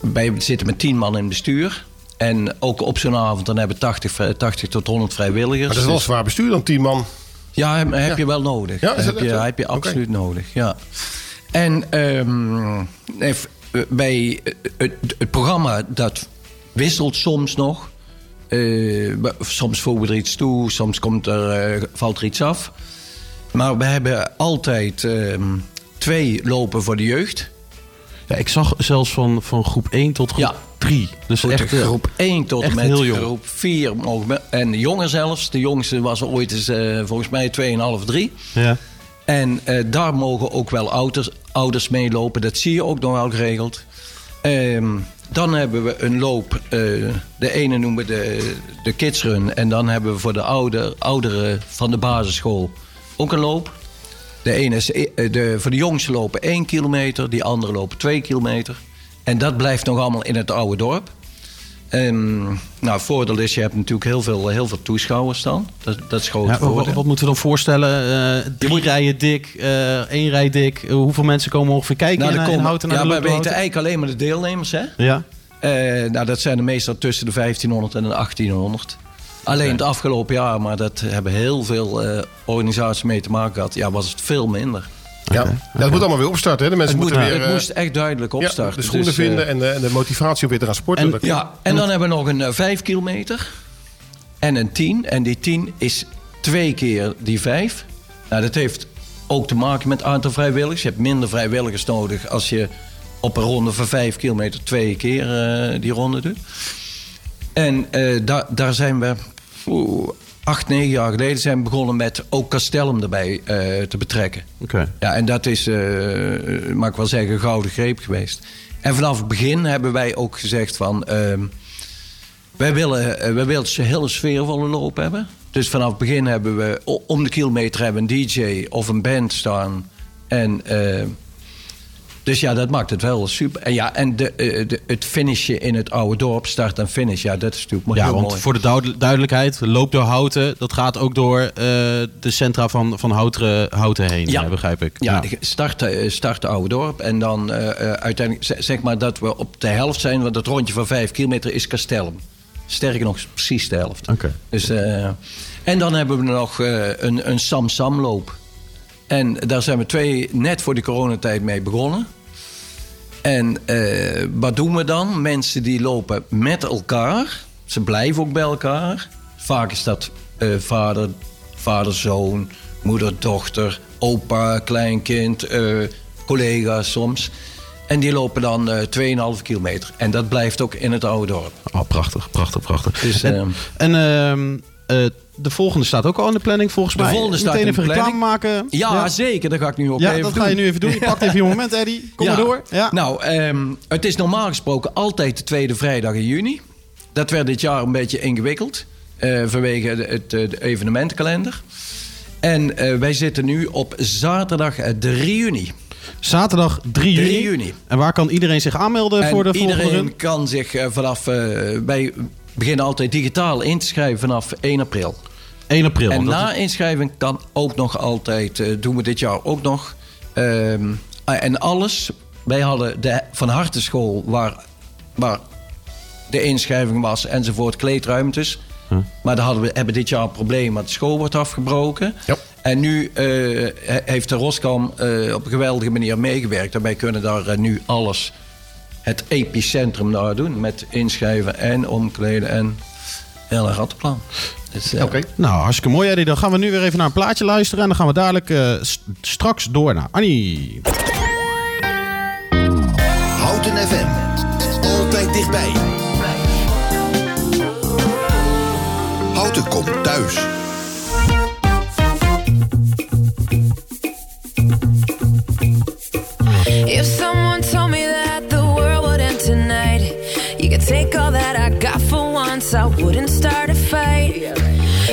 wij zitten met 10 man in het bestuur. En ook op zo'n avond dan hebben we 80, vrij- 80 tot 100 vrijwilligers. Maar dat is wel Dus- zwaar bestuur dan, tien man. ja, heb, heb Ja. je wel nodig. Ja, heb, je, heb je absoluut nodig, ja. En ehm, bij eh, het, het programma, dat wisselt soms nog. We- soms voegen we er iets toe, soms komt er, eh, valt er iets af. Maar we hebben altijd ehm, twee lopen voor de jeugd. Ja, ik zag zelfs van, van groep 1 tot groep Ja. 3. Dus echt, eh, groep 1 tot en met groep 4 mogen we. En jonger zelfs. De jongste was ooit eens, volgens mij 2,5, 3. Ja. En daar mogen ook wel ouders, ouders meelopen. Dat zie je ook nog wel geregeld. Ehm, dan hebben we een loop. eh, de ene noemen we de, de kidsrun. En dan hebben we voor de ouder, ouderen van de basisschool ook een loop. De ene is eh, de, voor de jongsten lopen 1 kilometer. Die anderen lopen 2 kilometer. En dat blijft nog allemaal in het oude dorp. Ehm, nou, het voordeel is, je hebt natuurlijk heel veel, heel veel toeschouwers dan. Dat, dat is groot Ja, wat, voordeel. wat moeten we dan voorstellen? Eh, drie rijen dik, eh één rij dik. Eh, hoeveel mensen komen ongeveer kijken Nou, in, komen- Houten naar ja, de Loop door weten eigenlijk alleen maar de deelnemers, hè? Ja. Nou, dat zijn er meestal tussen de 1500 en de 1800. Alleen het afgelopen jaar, maar dat hebben heel veel organisaties mee te maken gehad. Ja, was het veel minder. Ja. Dat moet allemaal weer opstarten. Hè? De mensen Het, moet, moeten weer... het eh, moest echt duidelijk opstarten. de schoenen Dus, eh, vinden en de, en de motivatie om weer te gaan sporten. En- Dat- Ja, en dan hebben we nog een 5 kilometer en een 10. En die 10 is twee keer die 5. Nou, dat heeft ook te maken met het aantal vrijwilligers. Je hebt minder vrijwilligers nodig als je op een ronde van 5 kilometer twee keer eh, die ronde doet. En eh, daar daar zijn we oeh, acht, negen jaar geleden zijn we begonnen met ook Castellum erbij eh, te betrekken. Oké. Ja, en dat is, eh, mag ik wel zeggen, een gouden greep geweest. En vanaf het begin hebben wij ook gezegd van... ehm, wij willen, eh, wij willen een hele sfeervolle loop hebben. Dus vanaf het begin hebben we om de kilometer hebben een DJ of een band staan. En, eh, dus ja, dat maakt het wel super. En, ja, en de, eh, de, het finishen in het oude dorp, start en finish, ja, dat is natuurlijk mooi. Ja, heel want mooi. voor de duid- duidelijkheid, Loop door Houten, dat gaat ook door eh, de centra van, van Houten, Houten heen, Ja. begrijp ik. Ja, start, eh, start oude dorp. En dan eh, uiteindelijk zeg maar dat we op de helft zijn. Want het rondje van vijf kilometer is Castellum. Sterker nog, precies de helft. Oké. Dus, en dan hebben we nog een, een Sam-Sam-loop. En daar zijn we twee, net voor de coronatijd mee begonnen. En eh, wat doen we dan? Mensen die lopen met elkaar. Ze blijven ook bij elkaar. Vaak is dat eh, vader, vader, zoon, moeder, dochter, opa, kleinkind, eh, collega's soms. En die lopen dan eh 2,5 kilometer. En dat blijft ook in het oude dorp. Oh, prachtig, prachtig, prachtig. Dus, en ehm, en eh, de volgende staat ook al in de planning volgens De mij. volgende staat Meteen in de even reclame maken. Ja, zeker. Dat ga ik nu ook Ja, even dat doen. ga je nu even doen. Je pakt even je moment, Eddie. Kom Ja. maar door. Ja. Nou, ehm, het is normaal gesproken altijd de tweede vrijdag in juni. dat werd dit jaar een beetje ingewikkeld. eh, vanwege de, het, eh, de evenementenkalender. En wij zitten nu op zaterdag eh, 3 juni. Zaterdag 3 juni. 3 juni. En waar kan iedereen zich aanmelden En voor de volgende iedereen run? kan zich vanaf... eh, wij beginnen altijd digitaal in te schrijven vanaf 1 april. 1 april. En na is- inschrijving kan ook nog altijd, eh, doen we dit jaar ook nog. Ehm, ah, en alles, wij hadden de Van Hartenschool waar, waar de inschrijving was enzovoort, kleedruimtes. Maar daar hadden we, hebben dit jaar een probleem, want de school wordt afgebroken. En nu eh, he- heeft de Roskam eh, op een geweldige manier meegewerkt. En wij kunnen daar nu alles, het epicentrum naar doen. Met inschrijven en omkleden en heel een rattenplan. Dus, eh, Nou, hartstikke mooi, Eddie. Dan gaan we nu weer even naar een plaatje luisteren. En dan gaan we dadelijk eh, straks door naar Annie. Houten FM. Altijd dichtbij. Houten komt thuis. I wouldn't start a fight.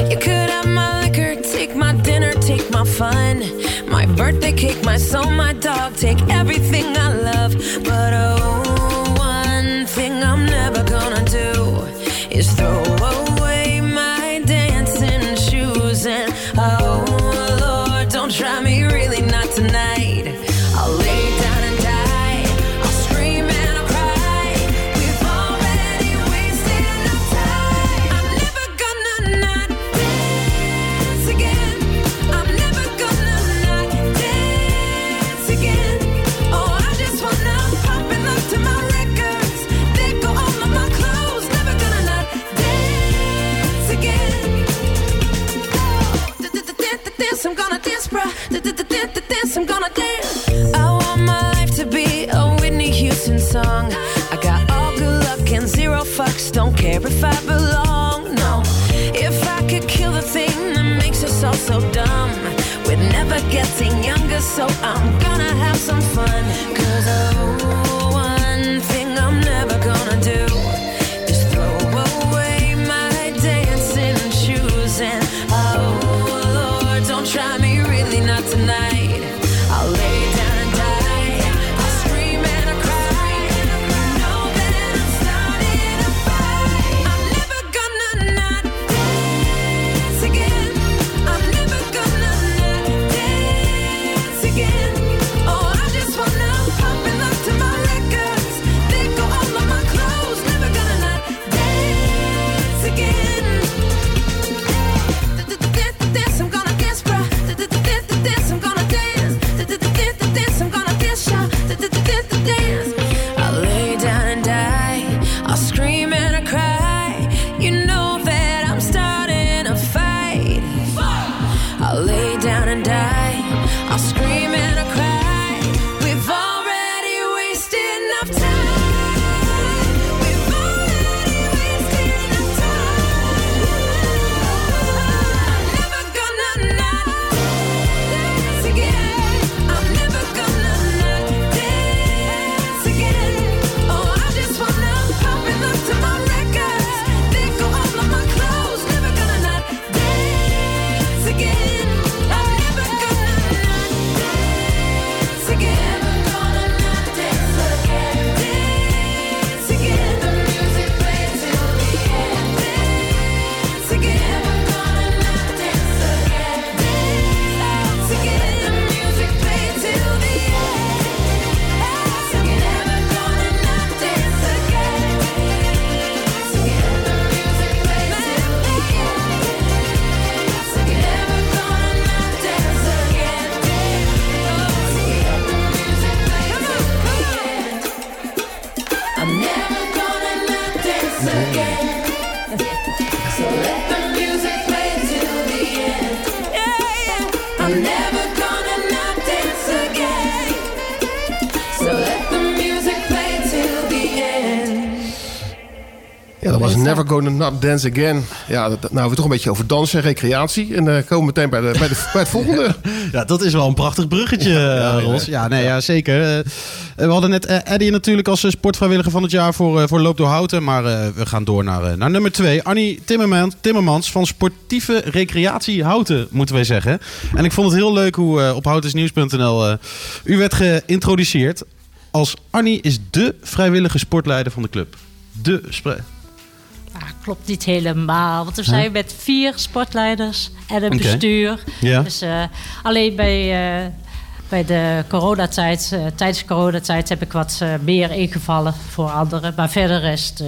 You could have my liquor, take my dinner, take my fun, my birthday cake, my soul, my dog, take everything I love. But oh, so dumb, we're never getting younger, so I'm gonna have some fun. Never Gonna Not Dance Again. Ja, dat, nou, we toch een beetje over dansen en recreatie. En eh komen we meteen bij, de, bij, de, bij het volgende. [LAUGHS] Ja, dat is wel een prachtig bruggetje, eh, Ros. Ja, nee, ja, zeker. Eh, we hadden net Eddie natuurlijk als sportvrijwilliger van het jaar voor, voor Loop door Houten. Maar we gaan door naar, naar nummer twee. Annie Timmermans, Timmermans van Sportieve Recreatie Houten, moeten wij zeggen. En ik vond het heel leuk hoe op houtensnieuws.nl u werd geïntroduceerd als Annie is de vrijwillige sportleider van de club. De Ah, klopt niet helemaal. Want we Huh? zijn met vier sportleiders en een bestuur. Ja. Dus eh, alleen bij, eh, bij de coronatijd, eh, tijdens de coronatijd heb ik wat meer ingevallen voor anderen. Maar verder rest eh,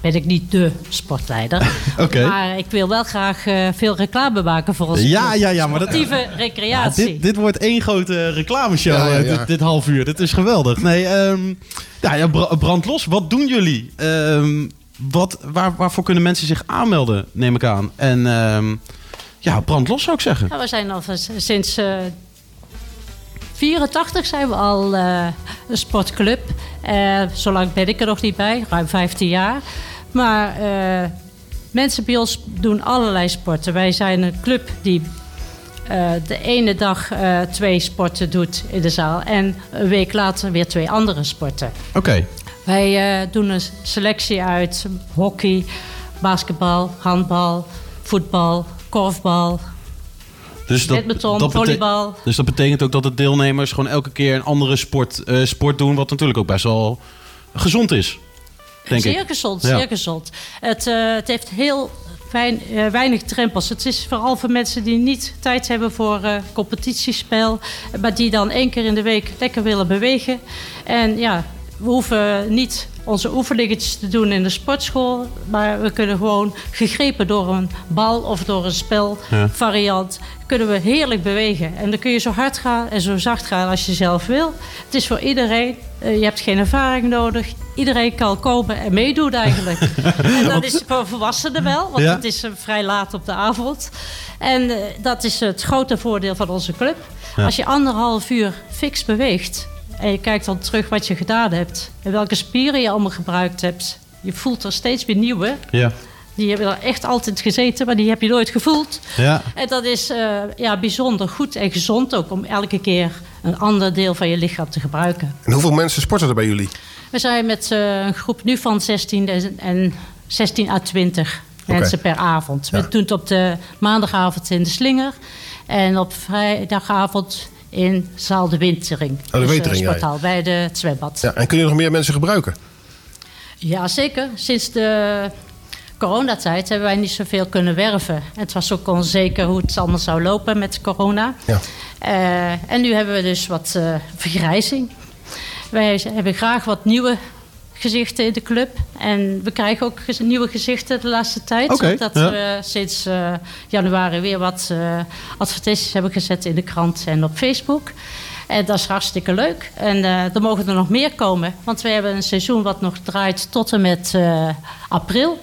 ben ik niet de sportleider. [LAUGHS] Oké. Maar ik wil wel graag eh, veel reclame maken voor onze Ja, ja, ja, maar dat- Sportieve Ja, recreatie. dit, dit wordt één grote reclameshow, Ja, ja, ja. Dit, dit half uur. Dit is geweldig. Nee, ehm, ja, ja, bra- brand los. Wat doen jullie? Ehm, wat, waar, waarvoor kunnen mensen zich aanmelden, neem ik aan? En ehm, ja, brand los zou ik zeggen. Ja, we zijn al sinds eh 84 zijn we al eh, een sportclub. Eh zolang ben ik er nog niet bij, ruim 15 jaar. Maar mensen bij ons doen allerlei sporten. Wij zijn een club die de ene dag twee sporten doet in de zaal. En een week later weer twee andere sporten. Oké. Wij eh, doen een selectie uit hockey, basketbal, handbal, voetbal, korfbal, Dus dat, dat volleybal. Dus dat betekent ook dat de deelnemers gewoon elke keer een andere sport, eh, sport doen. Wat natuurlijk ook best wel gezond is. Denk zeer ik. gezond, Ja. zeer gezond. Het, eh, het heeft heel fijn, weinig drempels. Het is vooral voor mensen die niet tijd hebben voor competitiespel. Maar die dan één keer in de week lekker willen bewegen. En ja, we hoeven niet onze oefeningetjes te doen in de sportschool. Maar we kunnen gewoon gegrepen door een bal of door een spelvariant... kunnen we heerlijk bewegen. En dan kun je zo hard gaan en zo zacht gaan als je zelf wil. Het is voor iedereen. Eh, je hebt geen ervaring nodig. Iedereen kan komen en meedoen eigenlijk. [LAUGHS] en dat is voor volwassenen wel, want Ja. het is eh, vrij laat op de avond. En eh, dat is het grote voordeel van onze club. Ja. Als je anderhalf uur fix beweegt... en je kijkt dan terug wat je gedaan hebt... en welke spieren je allemaal gebruikt hebt... je voelt er steeds weer nieuwe. Ja. Die hebben er echt altijd gezeten, maar die heb je nooit gevoeld. Ja. En dat is eh, ja, bijzonder goed en gezond ook... om elke keer een ander deel van je lichaam te gebruiken. En hoeveel mensen sporten er bij jullie? We zijn met eh, een groep nu van 16 en- en 16 à 20 Oké. mensen per avond. Ja. We doen het op de maandagavond in de Slinger en op vrijdagavond in Zaal de Wintering. de Dus, eh, Wintering, bij de het zwembad. Ja, en kunnen nog meer mensen gebruiken? Ja, zeker. Sinds de coronatijd hebben wij niet zoveel kunnen werven. Het was ook onzeker hoe het allemaal zou lopen met corona. Ja. Eh, en nu hebben we dus wat eh, vergrijzing. Wij hebben graag wat nieuwe gezichten in de club. En we krijgen ook gez- nieuwe gezichten de laatste tijd. Oké, dat ja. we sinds eh, januari weer wat eh, advertenties hebben gezet in de krant en op Facebook. En dat is hartstikke leuk. En eh, er mogen er nog meer komen. Want we hebben een seizoen wat nog draait tot en met eh, april.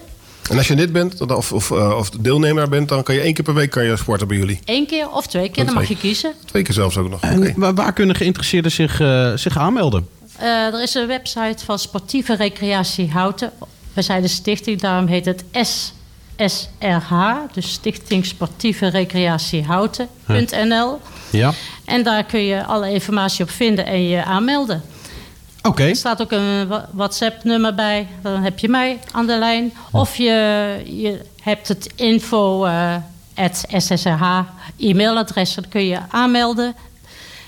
En als je lid bent of, of, of deelnemer bent, dan kan je één keer per week kan je sporten bij jullie. Eén keer of twee keer, dan mag je kiezen. Twee keer zelfs ook nog. En waar, waar kunnen geïnteresseerden zich, zich aanmelden? Eh, er is een website van Sportieve Recreatie Houten. We zijn de stichting, daarom heet het SSRH. Dus Stichting Sportieve Recreatie Houten.nl. Ja. En daar kun je alle informatie op vinden en je aanmelden. Oké. Er staat ook een WhatsApp-nummer bij. Dan heb je mij aan de lijn. Of je, je hebt het info eh, SSRH e-mailadres. Dan kun je aanmelden.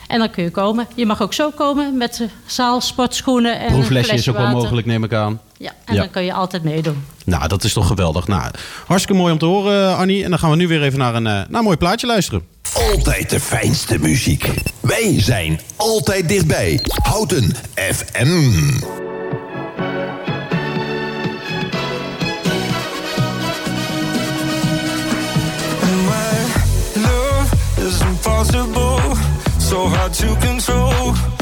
En dan kun je komen. Je mag ook zo komen met de zaal, sportschoenen en Proeflesje is ook wel water. mogelijk, neem ik aan. Ja, en Ja. dan kun je altijd meedoen. Nou, dat is toch geweldig. Nou, hartstikke mooi om te horen, Annie. En dan gaan we nu weer even naar een, eh, naar een mooi plaatje luisteren. Altijd de fijnste muziek. Wij zijn altijd dichtbij. Houten FM. My love is impossible, so hard to control.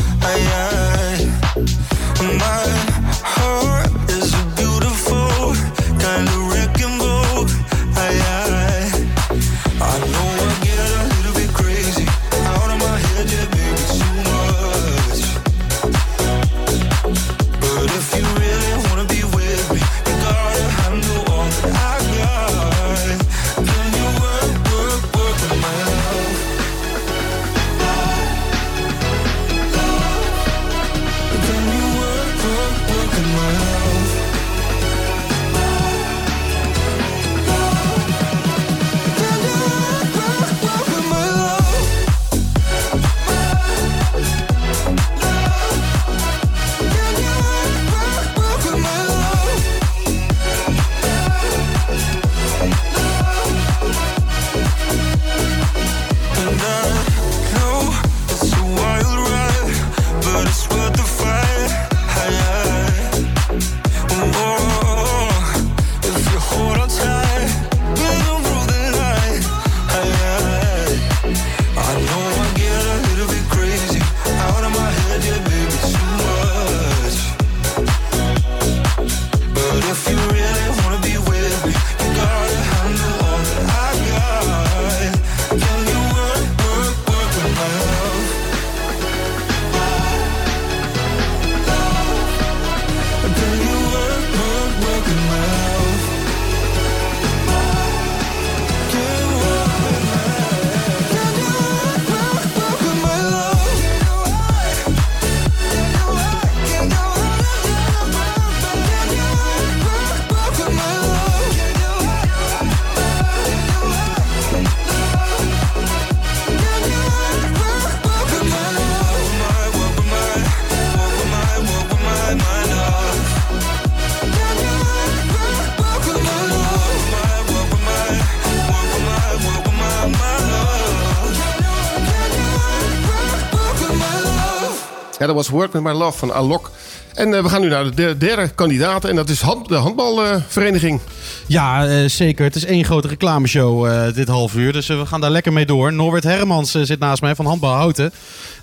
Was Work With My Love van Alok. En eh, we gaan nu naar de der- derde kandidaat. En dat is hand, de handbalvereniging. Ja, eh, zeker. Het is één grote reclameshow eh, dit half uur. Dus we gaan daar lekker mee door. Norbert Hermans zit naast mij van Handbal Houten.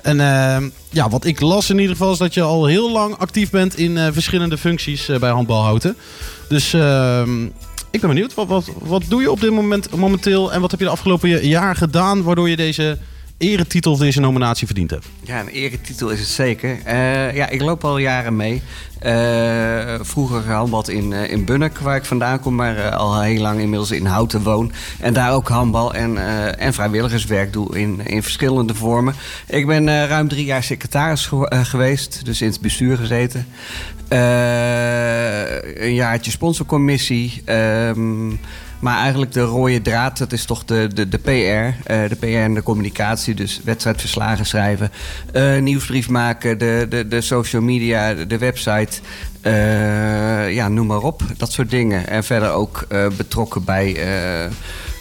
En eh, ja, wat ik las in ieder geval is dat je al heel lang actief bent in verschillende functies bij Handbal Houten. Dus ehm, ik ben benieuwd. Wat, wat, wat doe je op dit moment momenteel? En wat heb je de afgelopen ja- jaar gedaan waardoor je deze eretitel deze nominatie verdiend hebt? Ja, een eretitel is het zeker. Eh, ja, ik loop al jaren mee. Eh, vroeger gehandbald in, eh, in Bunnik, waar ik vandaan kom, maar al heel lang inmiddels in Houten woon. En daar ook handbal en, en vrijwilligerswerk doe in, in verschillende vormen. Ik ben ruim drie jaar secretaris geweest, dus in het bestuur gezeten. Een jaartje sponsorcommissie. ehm, maar eigenlijk de rode draad, dat is toch de, de, de PR. eh, de PR en de communicatie. Dus wedstrijdverslagen schrijven. eh, nieuwsbrief maken. De, de, de social media, de, website. eh, ja, noem maar op. Dat soort dingen. En verder ook betrokken bij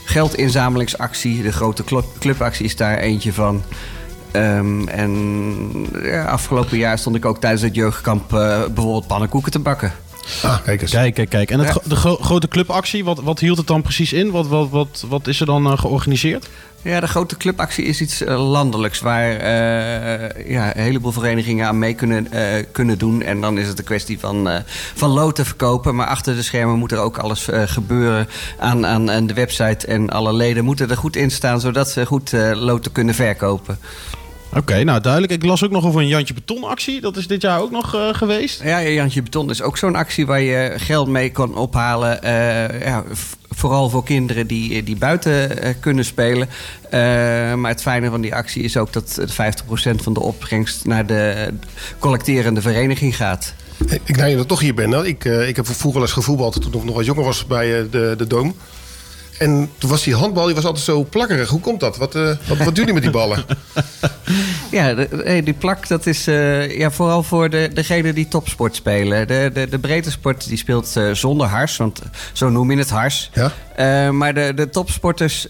geldinzamelingsactie. De grote club, clubactie is daar eentje van. Ehm, en ja, afgelopen jaar stond ik ook tijdens het jeugdkamp bijvoorbeeld pannenkoeken te bakken. Ah, kijk eens. Kijk, kijk, kijk. En het, Ja. de gro- grote clubactie, wat, wat hield het dan precies in? Wat, wat, wat, wat is er dan eh, georganiseerd? Ja, de grote clubactie is iets eh, landelijks waar eh, ja, een heleboel verenigingen aan mee kunnen, kunnen doen. En dan is het een kwestie van, van loten verkopen. Maar achter de schermen moet er ook alles gebeuren aan, aan, aan de website. En alle leden moeten er goed in staan, zodat ze goed loten kunnen verkopen. Oké, nou duidelijk. Ik las ook nog over een Jantje Beton actie. Dat is dit jaar ook nog eh, geweest. Ja, Jantje Beton is ook zo'n actie waar je geld mee kan ophalen. eh, ja, vooral voor kinderen die, die buiten eh, kunnen spelen. Eh, maar het fijne van die actie is ook dat 50% van de opbrengst naar de collecterende vereniging gaat. Hey, Ik nou je dat toch hier ben. Ik, ik heb vroeger wel eens gevoetbald toen ik nog wat jonger was bij de, de Doom. En toen was die handbal die was altijd zo plakkerig. Hoe komt dat? Wat, eh, wat, wat doen jullie met die ballen? [LAUGHS] Ja, de- die plak dat is eh, ja, vooral voor de, degene die topsport spelen. De, de, de breedte sport die speelt eh, zonder hars, want zo noem je het hars. Ja? Maar de, de topsporters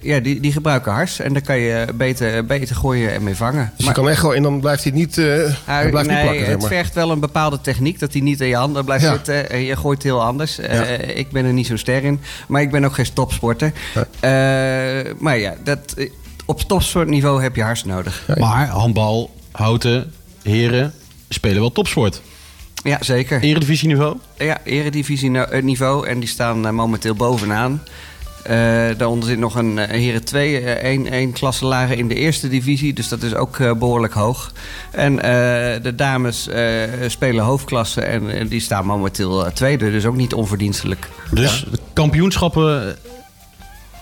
ja, die, die gebruiken hars. En daar kan je beter, beter gooien en mee vangen. Dus je kan echt gewoon, en dan blijft hij niet, eh, hij blijft nee, niet plakken. Zeg het vergt wel een bepaalde techniek dat hij niet in je handen blijft Ja. zitten. En je gooit heel anders. Ja. ik ben er niet zo ster in, maar ik ben ook geen topsporter. Eh, maar ja, dat, op topsportniveau heb je hars nodig. Maar handbal, houten, heren spelen wel topsport. Ja, zeker. Eredivisieniveau? Ja, eredivisie eh, niveau. En die staan eh, momenteel bovenaan. Eh, daaronder zit nog een eh, heren 2, eh, één, één klasse lager in de eerste divisie. Dus dat is ook eh, behoorlijk hoog. En de dames spelen hoofdklasse en die staan momenteel tweede. Dus ook niet onverdienstelijk. Dus kampioenschappen,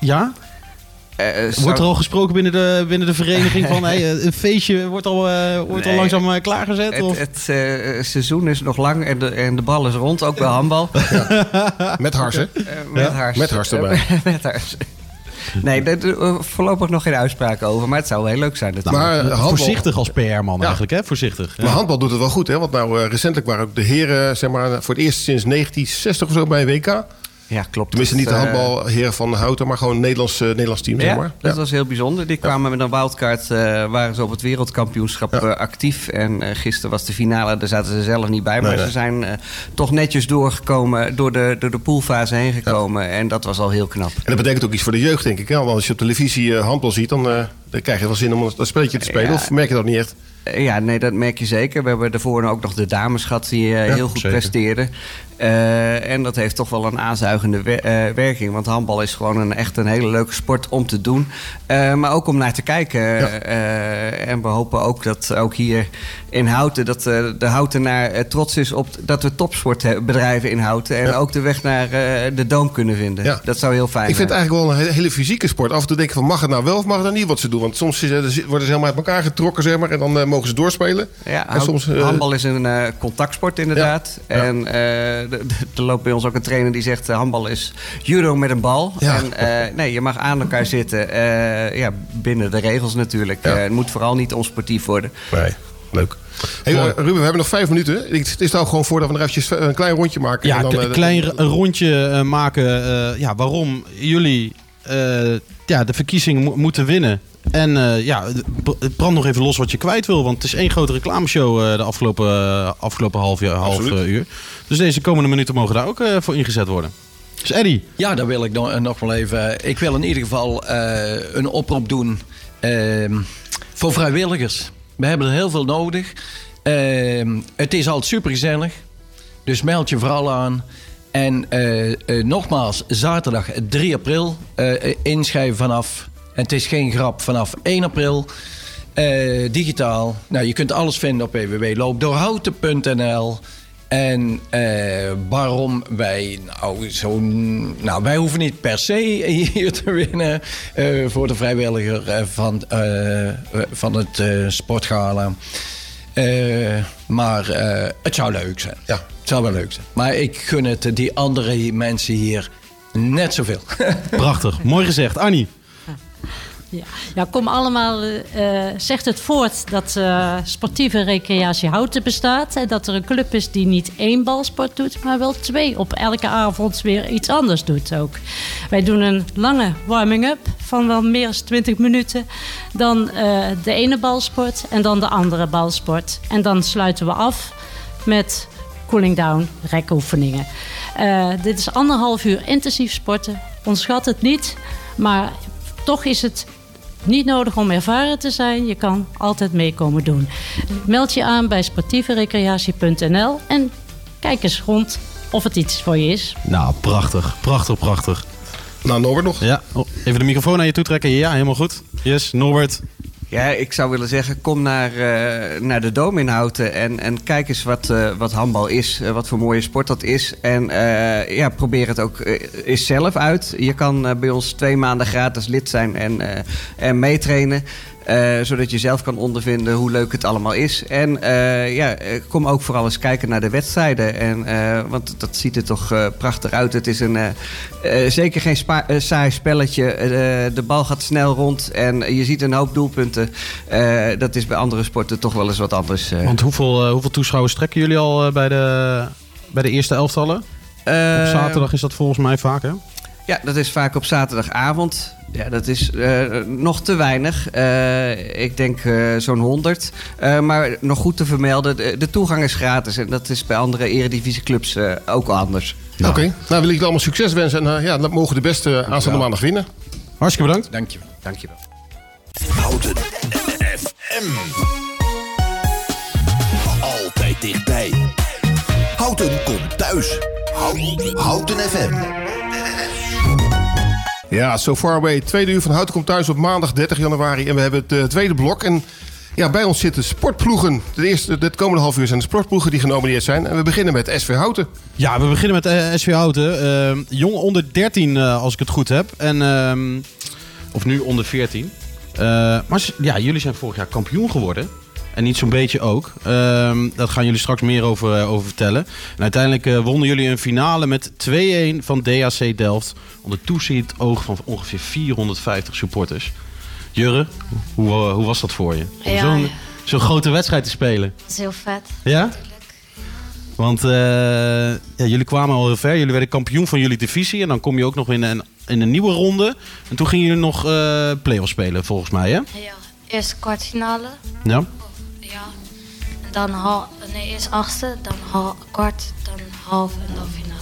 ja? Eh, Wordt zou- er al gesproken binnen de, binnen de vereniging van [LAUGHS] hey, eh, een feestje wordt al, eh, wordt al langzaam eh, klaargezet? Het, Of? het eh, seizoen is nog lang en de, en de bal is rond, ook bij handbal. Met hars, hè? Eh, met Ja, hars. met hars erbij. [LAUGHS] met hars. Nee, daar we voorlopig nog geen uitspraken over, maar het zou heel leuk zijn. natuurlijk. Maar, eh, handbal- Voorzichtig als PR-man eigenlijk, hè? Voorzichtig. Maar handbal doet het wel goed, hè? Want nou, eh, recentelijk waren ook de heren, zeg maar, voor het eerst sinds 1960 of zo bij een WK. Ja, klopt. Tenminste, niet de eh, handbalheren van Houten, maar gewoon een Nederlands, eh, Nederlands team, zeg Ja, maar. dat was heel bijzonder. Die kwamen met een wildcard, eh, waren ze op het wereldkampioenschap actief. En gisteren was de finale, daar zaten ze zelf niet bij. Maar Nee, nee. ze zijn toch netjes doorgekomen, door de, door de poolfase heen gekomen. En dat was al heel knap. En dat betekent ook iets voor de jeugd, denk ik. Hè? Want als je op televisie handbal ziet, dan, dan krijg je wel zin om dat spelletje te spelen. Ja. Of merk je dat niet echt? Eh, Ja, nee, dat merk je zeker. We hebben daarvoor ook nog de dames gehad die eh, Ja, heel goed zeker. presteerden. Eh, en dat heeft toch wel een aanzuigende wer- werking. Want handbal is gewoon een, echt een hele leuke sport om te doen. Maar ook om naar te kijken. En we hopen ook dat ook hier in Houten... dat de Houtenaar trots is op dat we topsportbedrijven in Houten... en Ja. ook de weg naar de Doom kunnen vinden. Dat zou heel fijn Ik vind het zijn. eigenlijk wel een he- hele fysieke sport. Af en toe denk ik van, mag het nou wel of mag het nou niet wat ze doen? Want soms worden ze helemaal uit elkaar getrokken, zeg maar. En dan mogen ze doorspelen. Ja, en soms... eh, handbal is een eh, contactsport inderdaad. Ja. En eh, de- de- er loopt bij ons ook een trainer die zegt... eh, handbal is judo met een bal. Ja. En eh, nee, je mag aan elkaar zitten. eh, ja, binnen de regels natuurlijk. Ja. Eh, het moet vooral niet onsportief worden. Nee, leuk. Hey, Ruben, we hebben nog vijf minuten. Ik- Het is nou gewoon voor dat we nog eventjes een klein rondje maken. Ja, en dan, een eh, klein rondje eh, maken. eh, ja, waarom jullie eh, ja, de verkiezingen mo- moeten winnen En eh, ja, brand nog even los wat je kwijt wil. Want het is één grote reclameshow eh, de afgelopen, eh, afgelopen half, jaar, half uur. Dus deze komende minuten mogen daar ook eh, voor ingezet worden. Dus Eddie. Ja, daar wil ik nog, nog wel even. Ik wil in ieder geval eh, een oproep doen ehm, voor vrijwilligers. We hebben er heel veel nodig. Ehm, het is altijd super gezellig. Dus meld je vooral aan. En eh, eh, nogmaals, zaterdag 3 april eh, inschrijven vanaf. En het is geen grap, vanaf 1 april. eh, digitaal. Nou, je kunt alles vinden op www.loopdoorhouten.nl. En eh, waarom wij nou zo'n. Nou, wij hoeven niet per se hier te winnen eh, voor de vrijwilliger van, van het eh, sportgala. Eh, maar eh, het zou leuk zijn. Ja. Het zou wel leuk zijn. Maar ik gun het die andere mensen hier net zoveel. [LAUGHS] Prachtig. Mooi gezegd. Annie. Ja, ja kom allemaal, eh, zegt het voort dat eh, sportieve recreatie Houten bestaat. En dat er een club is die niet één balsport doet, maar wel twee. Op elke avond weer iets anders doet ook. Wij doen een lange warming-up van wel meer dan 20 minuten. Dan de ene balsport en dan de andere balsport. En dan sluiten we af met cooling down rekoefeningen. Dit is anderhalf uur intensief sporten. Ontschat het niet. Maar toch is het niet nodig om ervaren te zijn. Je kan altijd meekomen doen. Meld je aan bij sportieverecreatie.nl en kijk eens rond of het iets voor je is. Nou, prachtig. Prachtig, prachtig. Nou, Norbert nog. Ja, oh, even de microfoon naar je toe trekken. Ja, helemaal goed. Yes, Norbert. Ja, ik zou willen zeggen, kom naar, eh, naar de Dome in Houten en, en kijk eens wat, eh, wat handbal is, eh, wat voor mooie sport dat is. En ja, probeer het ook eens zelf uit. Je kan bij ons twee maanden gratis lid zijn en, en meetrainen. Eh, zodat je zelf kan ondervinden hoe leuk het allemaal is. En eh, ja, eh, kom ook vooral eens kijken naar de wedstrijden. En, want dat ziet er toch prachtig uit. Het is een, zeker geen spa- saai spelletje. De bal gaat snel rond en je ziet een hoop doelpunten. Dat is bij andere sporten toch wel eens wat anders. Want hoeveel, hoeveel toeschouwers trekken jullie al bij, de, bij de eerste elftallen? Op zaterdag is dat volgens mij vaak, hè? Ja, dat is vaak op zaterdagavond. Ja, dat is eh, nog te weinig. Eh, ik denk eh, zo'n 100. Eh, maar nog goed te vermelden, de, de toegang is gratis. En dat is bij andere eredivisieclubs eh ook anders. Oké, nou wil ik jullie allemaal succes wensen. En ja, dan mogen de beste aanstaande maandag winnen. Hartstikke bedankt. Dank je. Dank je wel. Houten FM. Altijd dichtbij. Houten komt thuis. Houten, Houten FM. Ja, So Far Away. Tweede uur van Houten komt thuis op maandag 30 januari. En we hebben het eh, tweede blok. En ja, bij ons zitten sportploegen. De eerste, dit komende half uur zijn de sportploegen die genomineerd zijn. En we beginnen met SV Houten. Ja, we beginnen met eh, SV Houten. Eh, jong onder 13, eh, als ik het goed heb. En, ehm, of nu onder 14. Eh, maar ja, jullie zijn vorig jaar kampioen geworden. En niet zo'n beetje ook. Ehm, dat gaan jullie straks meer over, eh, over vertellen. En uiteindelijk eh, wonnen jullie een finale met 2-1 van DHC Delft. Onder toezicht oog van ongeveer 450 supporters. Jurre, hoe, eh, hoe was dat voor je? Om Ja, zo'n ja. zo'n grote wedstrijd te spelen. Dat is heel vet. Ja? Want ja, jullie kwamen al heel ver. Jullie werden kampioen van jullie divisie. En dan kom je ook nog in een, in een nieuwe ronde. En toen gingen jullie nog play-offs spelen, volgens mij, hè? Ja, eerst kwartfinale. Ja. Dan hal, nee, eerst achtste, dan hal, kwart, dan half en dan finale.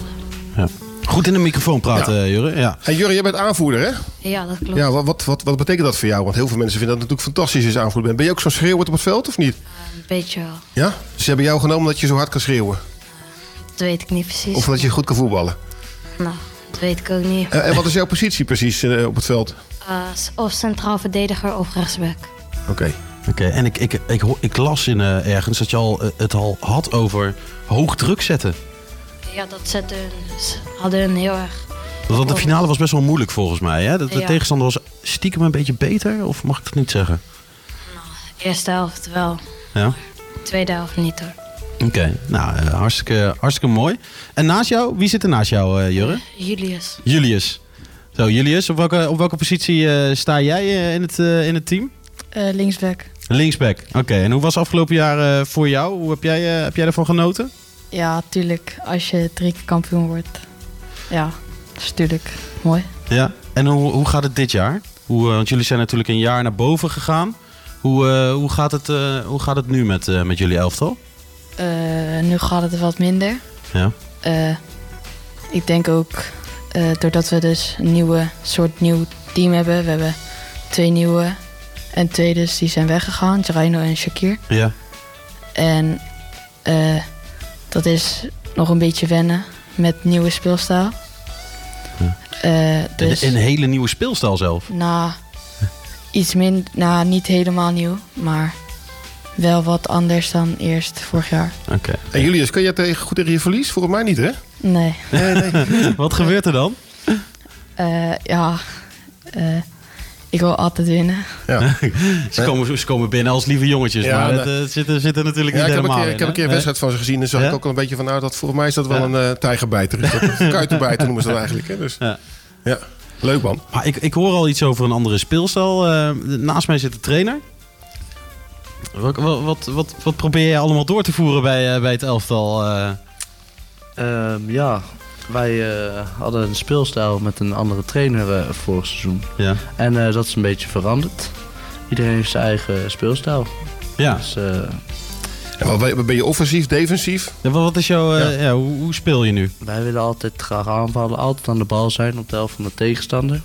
ja. Goed in de microfoon praten, Jurre. Ja. En Jurre, jij bent aanvoerder, hè? Ja, dat klopt. Ja, wat, wat, wat, wat betekent dat voor jou? Want heel veel mensen vinden dat natuurlijk fantastisch als je aanvoerder bent. Ben je ook zo'n schreeuwend op het veld, of niet? Een beetje wel. Ja? Ze hebben jou genomen dat je zo hard kan schreeuwen? Dat weet ik niet precies. Of dat je goed kan voetballen? Nou, dat weet ik ook niet. En, en wat is jouw positie precies eh, op het veld? Eh, of centraal verdediger of rechtsback. Oké. Oké, en ik, ik, ik, ik las in, eh, ergens dat je al, eh, het al had over hoog druk zetten. Ja, dat zetten hadden hun heel erg. Want de finale was best wel moeilijk volgens mij. Hè? De Ja. tegenstander was stiekem een beetje beter, of mag ik dat niet zeggen? Eerste helft wel, Ja. tweede helft niet hoor. Oké, nou eh, hartstikke, hartstikke mooi. En naast jou, wie zit er naast jou, Jurre? Julius. Julius. Zo, Julius, op welke, op welke positie sta jij in, het, in het team? Eh, linksback. Linksback. Oké, en hoe was het afgelopen jaar eh, voor jou? Hoe heb jij, eh, heb jij ervan genoten? Ja, tuurlijk. Als je drie keer kampioen wordt. Ja, dat is tuurlijk mooi. Ja. En hoe, hoe gaat het dit jaar? Hoe, want jullie zijn natuurlijk een jaar naar boven gegaan. Hoe, hoe, gaat, het, hoe gaat het nu met, met jullie elftal? Nu gaat het wat minder. Ja. Ik denk ook doordat we dus een nieuwe soort nieuw team hebben. We hebben twee nieuwe en twee dus die zijn weggegaan. Jarino en Shakir. Ja. En eh, dat is nog een beetje wennen met nieuwe speelstijl. Eh, dus, Een, een hele nieuwe speelstijl zelf. nou, iets minder, nou niet helemaal nieuw, maar wel wat anders dan eerst vorig jaar. Oké. En Julius, kan jij tegen, goed tegen je verlies? Volgens mij niet, hè? Nee. Nee, nee. [LAUGHS] Wat gebeurt er dan? Eh, ja, eh, ik wil altijd winnen. Ja. [LAUGHS] ze, komen, ze komen binnen als lieve jongetjes, Ja, maar nee. het eh, zit, zit er natuurlijk Ja, niet ik heb een helemaal keer, in, ik heb een keer een wedstrijd van ze gezien en zag Ja? ik ook al een beetje van nou, dat volgens mij is dat wel Ja. een eh tijgerbijter. [LAUGHS] Kuitenbijter noemen ze dat eigenlijk. Hè? Dus, Ja. ja. Leuk man. Maar ik, ik hoor al iets over een andere speelstijl. Eh, naast mij zit de trainer. Wat, wat, wat, wat, probeer je allemaal door te voeren bij, eh, bij het elftal? eh? Ehm, ja, wij eh, hadden een speelstijl met een andere trainer eh, vorig seizoen. Ja. En eh, dat is een beetje veranderd. Iedereen heeft zijn eigen speelstijl. Ja. Dus, eh, wat ben je- ben je offensief, defensief? Ja, wat is jouw, eh, ja. hoe, hoe speel je nu? wij willen altijd graag aanvallen, altijd aan de bal zijn op de helft van de tegenstander.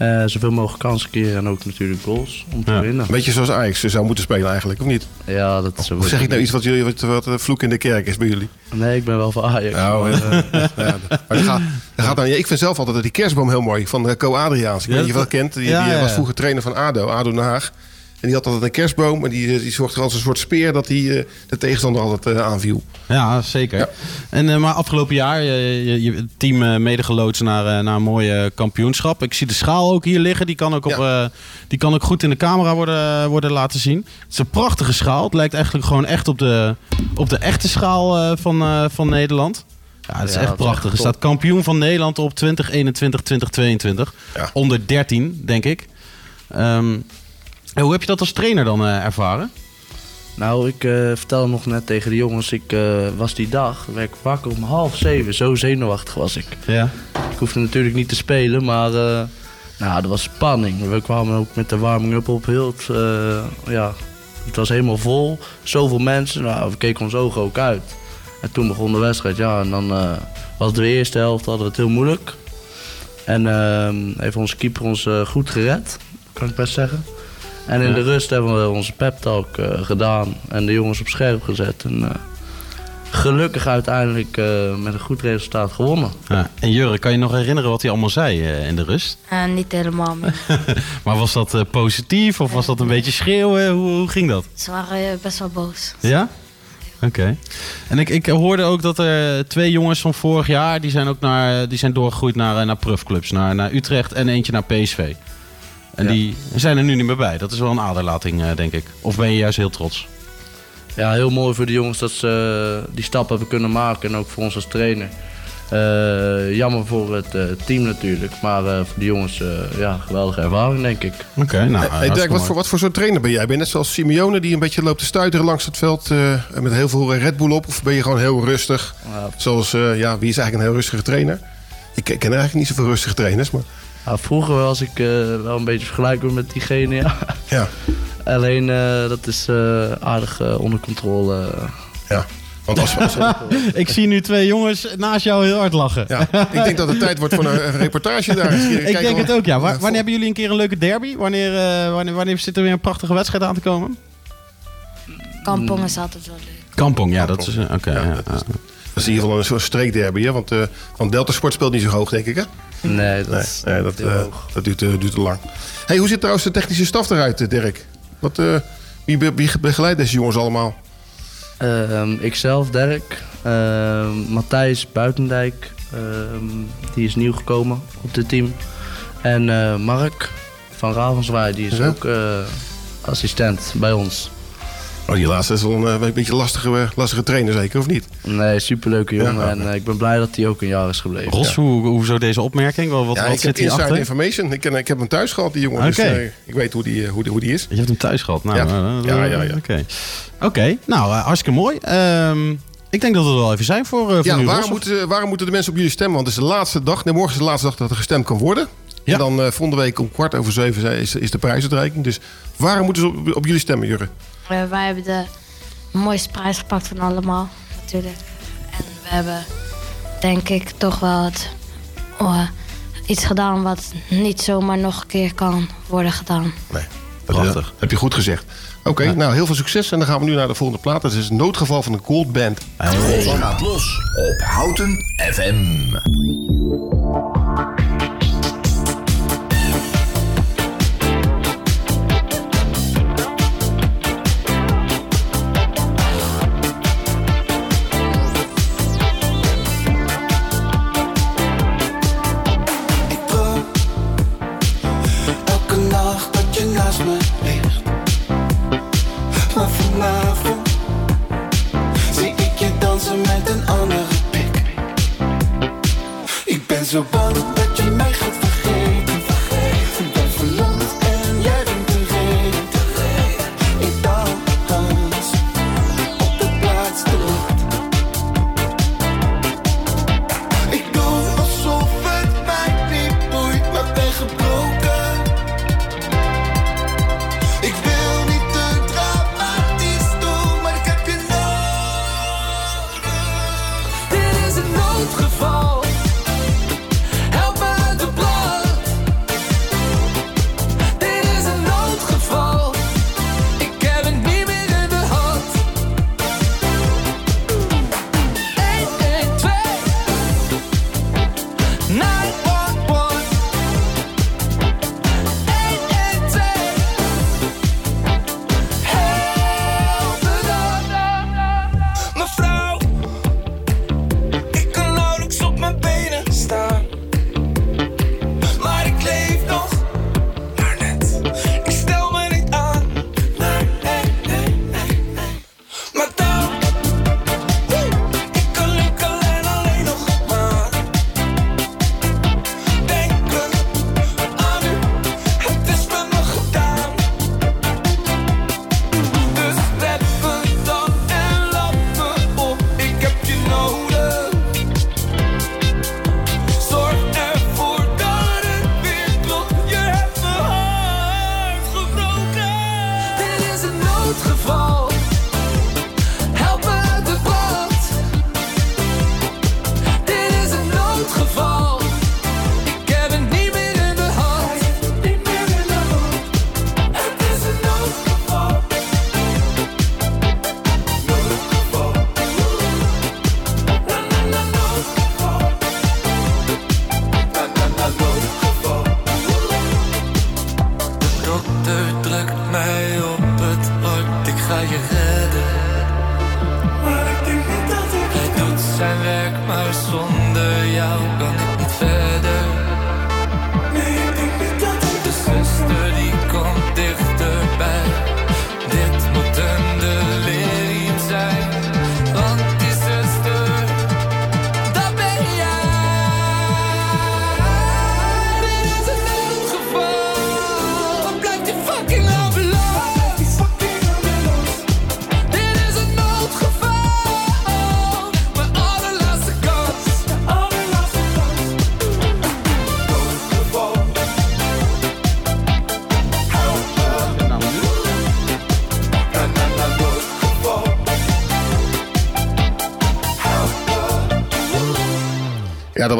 Eh, zoveel mogelijk kansen keren en ook natuurlijk goals om te winnen. Een beetje zoals Ajax zou moeten spelen eigenlijk, of niet? Ja, dat is Of zeg ik nou iets wat, jullie, wat, wat vloek in de kerk is bij jullie? Nee, ik ben wel van Ajax. Nou, maar, eh, [LAUGHS] ja, maar gaat, gaat dan, ik vind zelf altijd die kerstboom heel mooi van eh, Co Adriaans. Ik weet niet of je wel kent. Die, ja, die ja, was vroeger trainer van ADO, ADO Den Haag. En die had altijd een kerstboom en die, eh, die zorgde er als een soort speer dat hij eh, de tegenstander altijd eh, aanviel. Ja, zeker. En, eh, maar afgelopen jaar, je, je, team medegeloodst naar, naar een mooi eh, kampioenschap. Ik zie de schaal ook hier liggen. Die kan ook, op, eh, die kan ook goed in de camera worden, worden laten zien. Het is een prachtige schaal. Het lijkt eigenlijk gewoon echt op de, op de echte schaal eh, van, eh, van Nederland. Ja, het is Ja, echt dat is prachtig. echt er staat kampioen van Nederland op 2021, 2022. Onder 13, denk ik. Ehm, en hoe heb je dat als trainer dan eh, ervaren? Nou, ik eh vertelde nog net tegen de jongens, ik eh, was die dag, werd ik wakker om half zeven, zo zenuwachtig was ik. Ja. Ik hoefde natuurlijk niet te spelen, maar eh, nou, er was spanning. We kwamen ook met de warming-up op heel het, ja, het was helemaal vol, zoveel mensen, nou, we keken ons ogen ook uit. En toen begon de wedstrijd, ja, en dan was de eerste helft, hadden we het heel moeilijk. En eh, heeft onze keeper ons goed gered, kan ik best zeggen. En in Ja. de rust hebben we onze pep talk eh, gedaan en de jongens op scherp gezet. En eh, gelukkig uiteindelijk eh, met een goed resultaat gewonnen. Ja. En Jurre, kan je nog herinneren wat hij allemaal zei eh, in de rust? Eh, niet helemaal meer. [LAUGHS] Maar was dat eh, positief of was dat een beetje schreeuwen? Hoe, hoe ging dat? Ze waren eh, best wel boos. Ja? Oké. En ik, ik hoorde ook dat er twee jongens van vorig jaar... die zijn ook naar, die zijn doorgegroeid naar, naar profclubs. Naar, naar Utrecht en eentje naar PSV. En Ja. die zijn er nu niet meer bij. Dat is wel een aderlating, eh, denk ik. Of ben je juist heel trots? Ja, heel mooi voor de jongens dat ze eh, die stap hebben kunnen maken en ook voor ons als trainer. Eh, jammer voor het eh, team natuurlijk, maar eh, voor de jongens eh, ja, geweldige ervaring denk ik. Oké, nou, hey, Dirk, wat voor, wat voor soort trainer ben jij? Ben je net zoals Simeone die een beetje loopt te stuiteren langs het veld eh, met heel veel Red Bull op? Of ben je gewoon heel rustig? Zoals, eh, ja, wie is eigenlijk een heel rustige trainer? Ik ken eigenlijk niet zoveel rustige trainers, maar... Ja, vroeger was ik eh, wel een beetje vergelijkbaar met diegene, ja. [LAUGHS] Ja. Alleen eh, dat is eh, aardig onder controle. Ja, want als, als [LAUGHS] ik zie nu twee jongens naast jou heel hard lachen. Ja, ik denk dat het tijd wordt voor een, reportage daar. Ik denk het ook, ja. Wa- Ja, wanneer hebben jullie een keer een leuke derby? Wanneer, eh, wanneer, wanneer zit er weer een prachtige wedstrijd aan te komen? Kampong is altijd wel leuk. Kampong, ja, dat is... Oké, ja, is in ieder geval een soort streekderby, hè? Want, eh want Delta Sport speelt niet zo hoog, denk ik, hè? Nee, dat nee, is nee, dat, eh, dat duurt, eh, duurt te lang. Hey, hoe ziet trouwens de technische staf eruit, Dirk? Wat, wie, be- wie begeleidt deze jongens allemaal? Ehm, ikzelf, Dirk. Ehm, Matthijs Buitendijk, ehm, die is nieuw gekomen op dit team. En Mark van Ravenswaai, die is Ja. ook assistent bij ons. Oh, die laatste is wel een, eh, een beetje lastige, eh, lastige trainer, zeker, of niet? Nee, superleuke jongen. Ja. en eh, ik ben blij dat hij ook een jaar is gebleven. Ros, hoe, hoezo deze opmerking? Wat, wat, ja, wat ik heb zit inside achter? information. Ik, ken, ik heb hem thuis gehad, die jongen. Dus, Oké. eh, ik weet hoe die, hoe die, hoe die is. Je hebt hem thuis gehad. Nou, Ja. eh, Ja, eh, ja, ja. Oké, Oké, nou, hartstikke mooi. Ehm, ik denk dat we er wel even zijn voor, eh voor Ja, nu, waarom Ros. moeten, waarom moeten de mensen op jullie stemmen? Want het is de laatste dag. Nee, morgen is de laatste dag dat er gestemd kan worden. En dan eh, volgende week om kwart over zeven is, is de prijsuitreiking. Dus waar moeten ze op, op jullie stemmen, Jurre? Eh, wij hebben de mooiste prijs gepakt van allemaal, natuurlijk. En we hebben, denk ik, toch wel het, oh, iets gedaan wat niet zomaar nog een keer kan worden gedaan. Prachtig. Heb je goed gezegd. Oké, nou heel veel succes. En dan gaan we nu naar de volgende plaat. Dat is een noodgeval van de Gold Band. Gaat los op Houten FM. Ik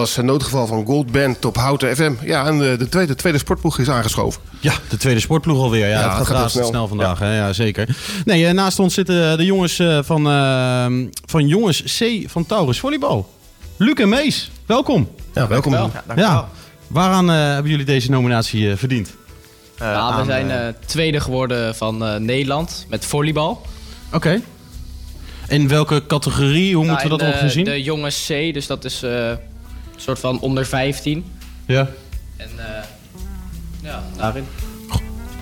was een noodgeval van Gold Band op Houten FM. Ja, en de, de, tweede, de tweede sportploeg is aangeschoven. Ja, de tweede sportploeg alweer. Ja, Ja, het gaat, gaat snel, snel. vandaag. Hè? Ja, zeker. Nee, eh, naast ons zitten de jongens eh, van, eh, van jongens C van Taurus Volleybal. Luc en Mees, welkom. Ja, welkom. Ja, dankjewel. Waaraan eh, hebben jullie deze nominatie eh, verdiend? nou, we zijn eh, tweede geworden van eh, Nederland met volleybal. Oké. In welke categorie? Hoe moeten we dat Nou, in ongeveer zien? De, jongens C, dus dat is eh, soort van onder 15. Ja. En eh, ja, daarin.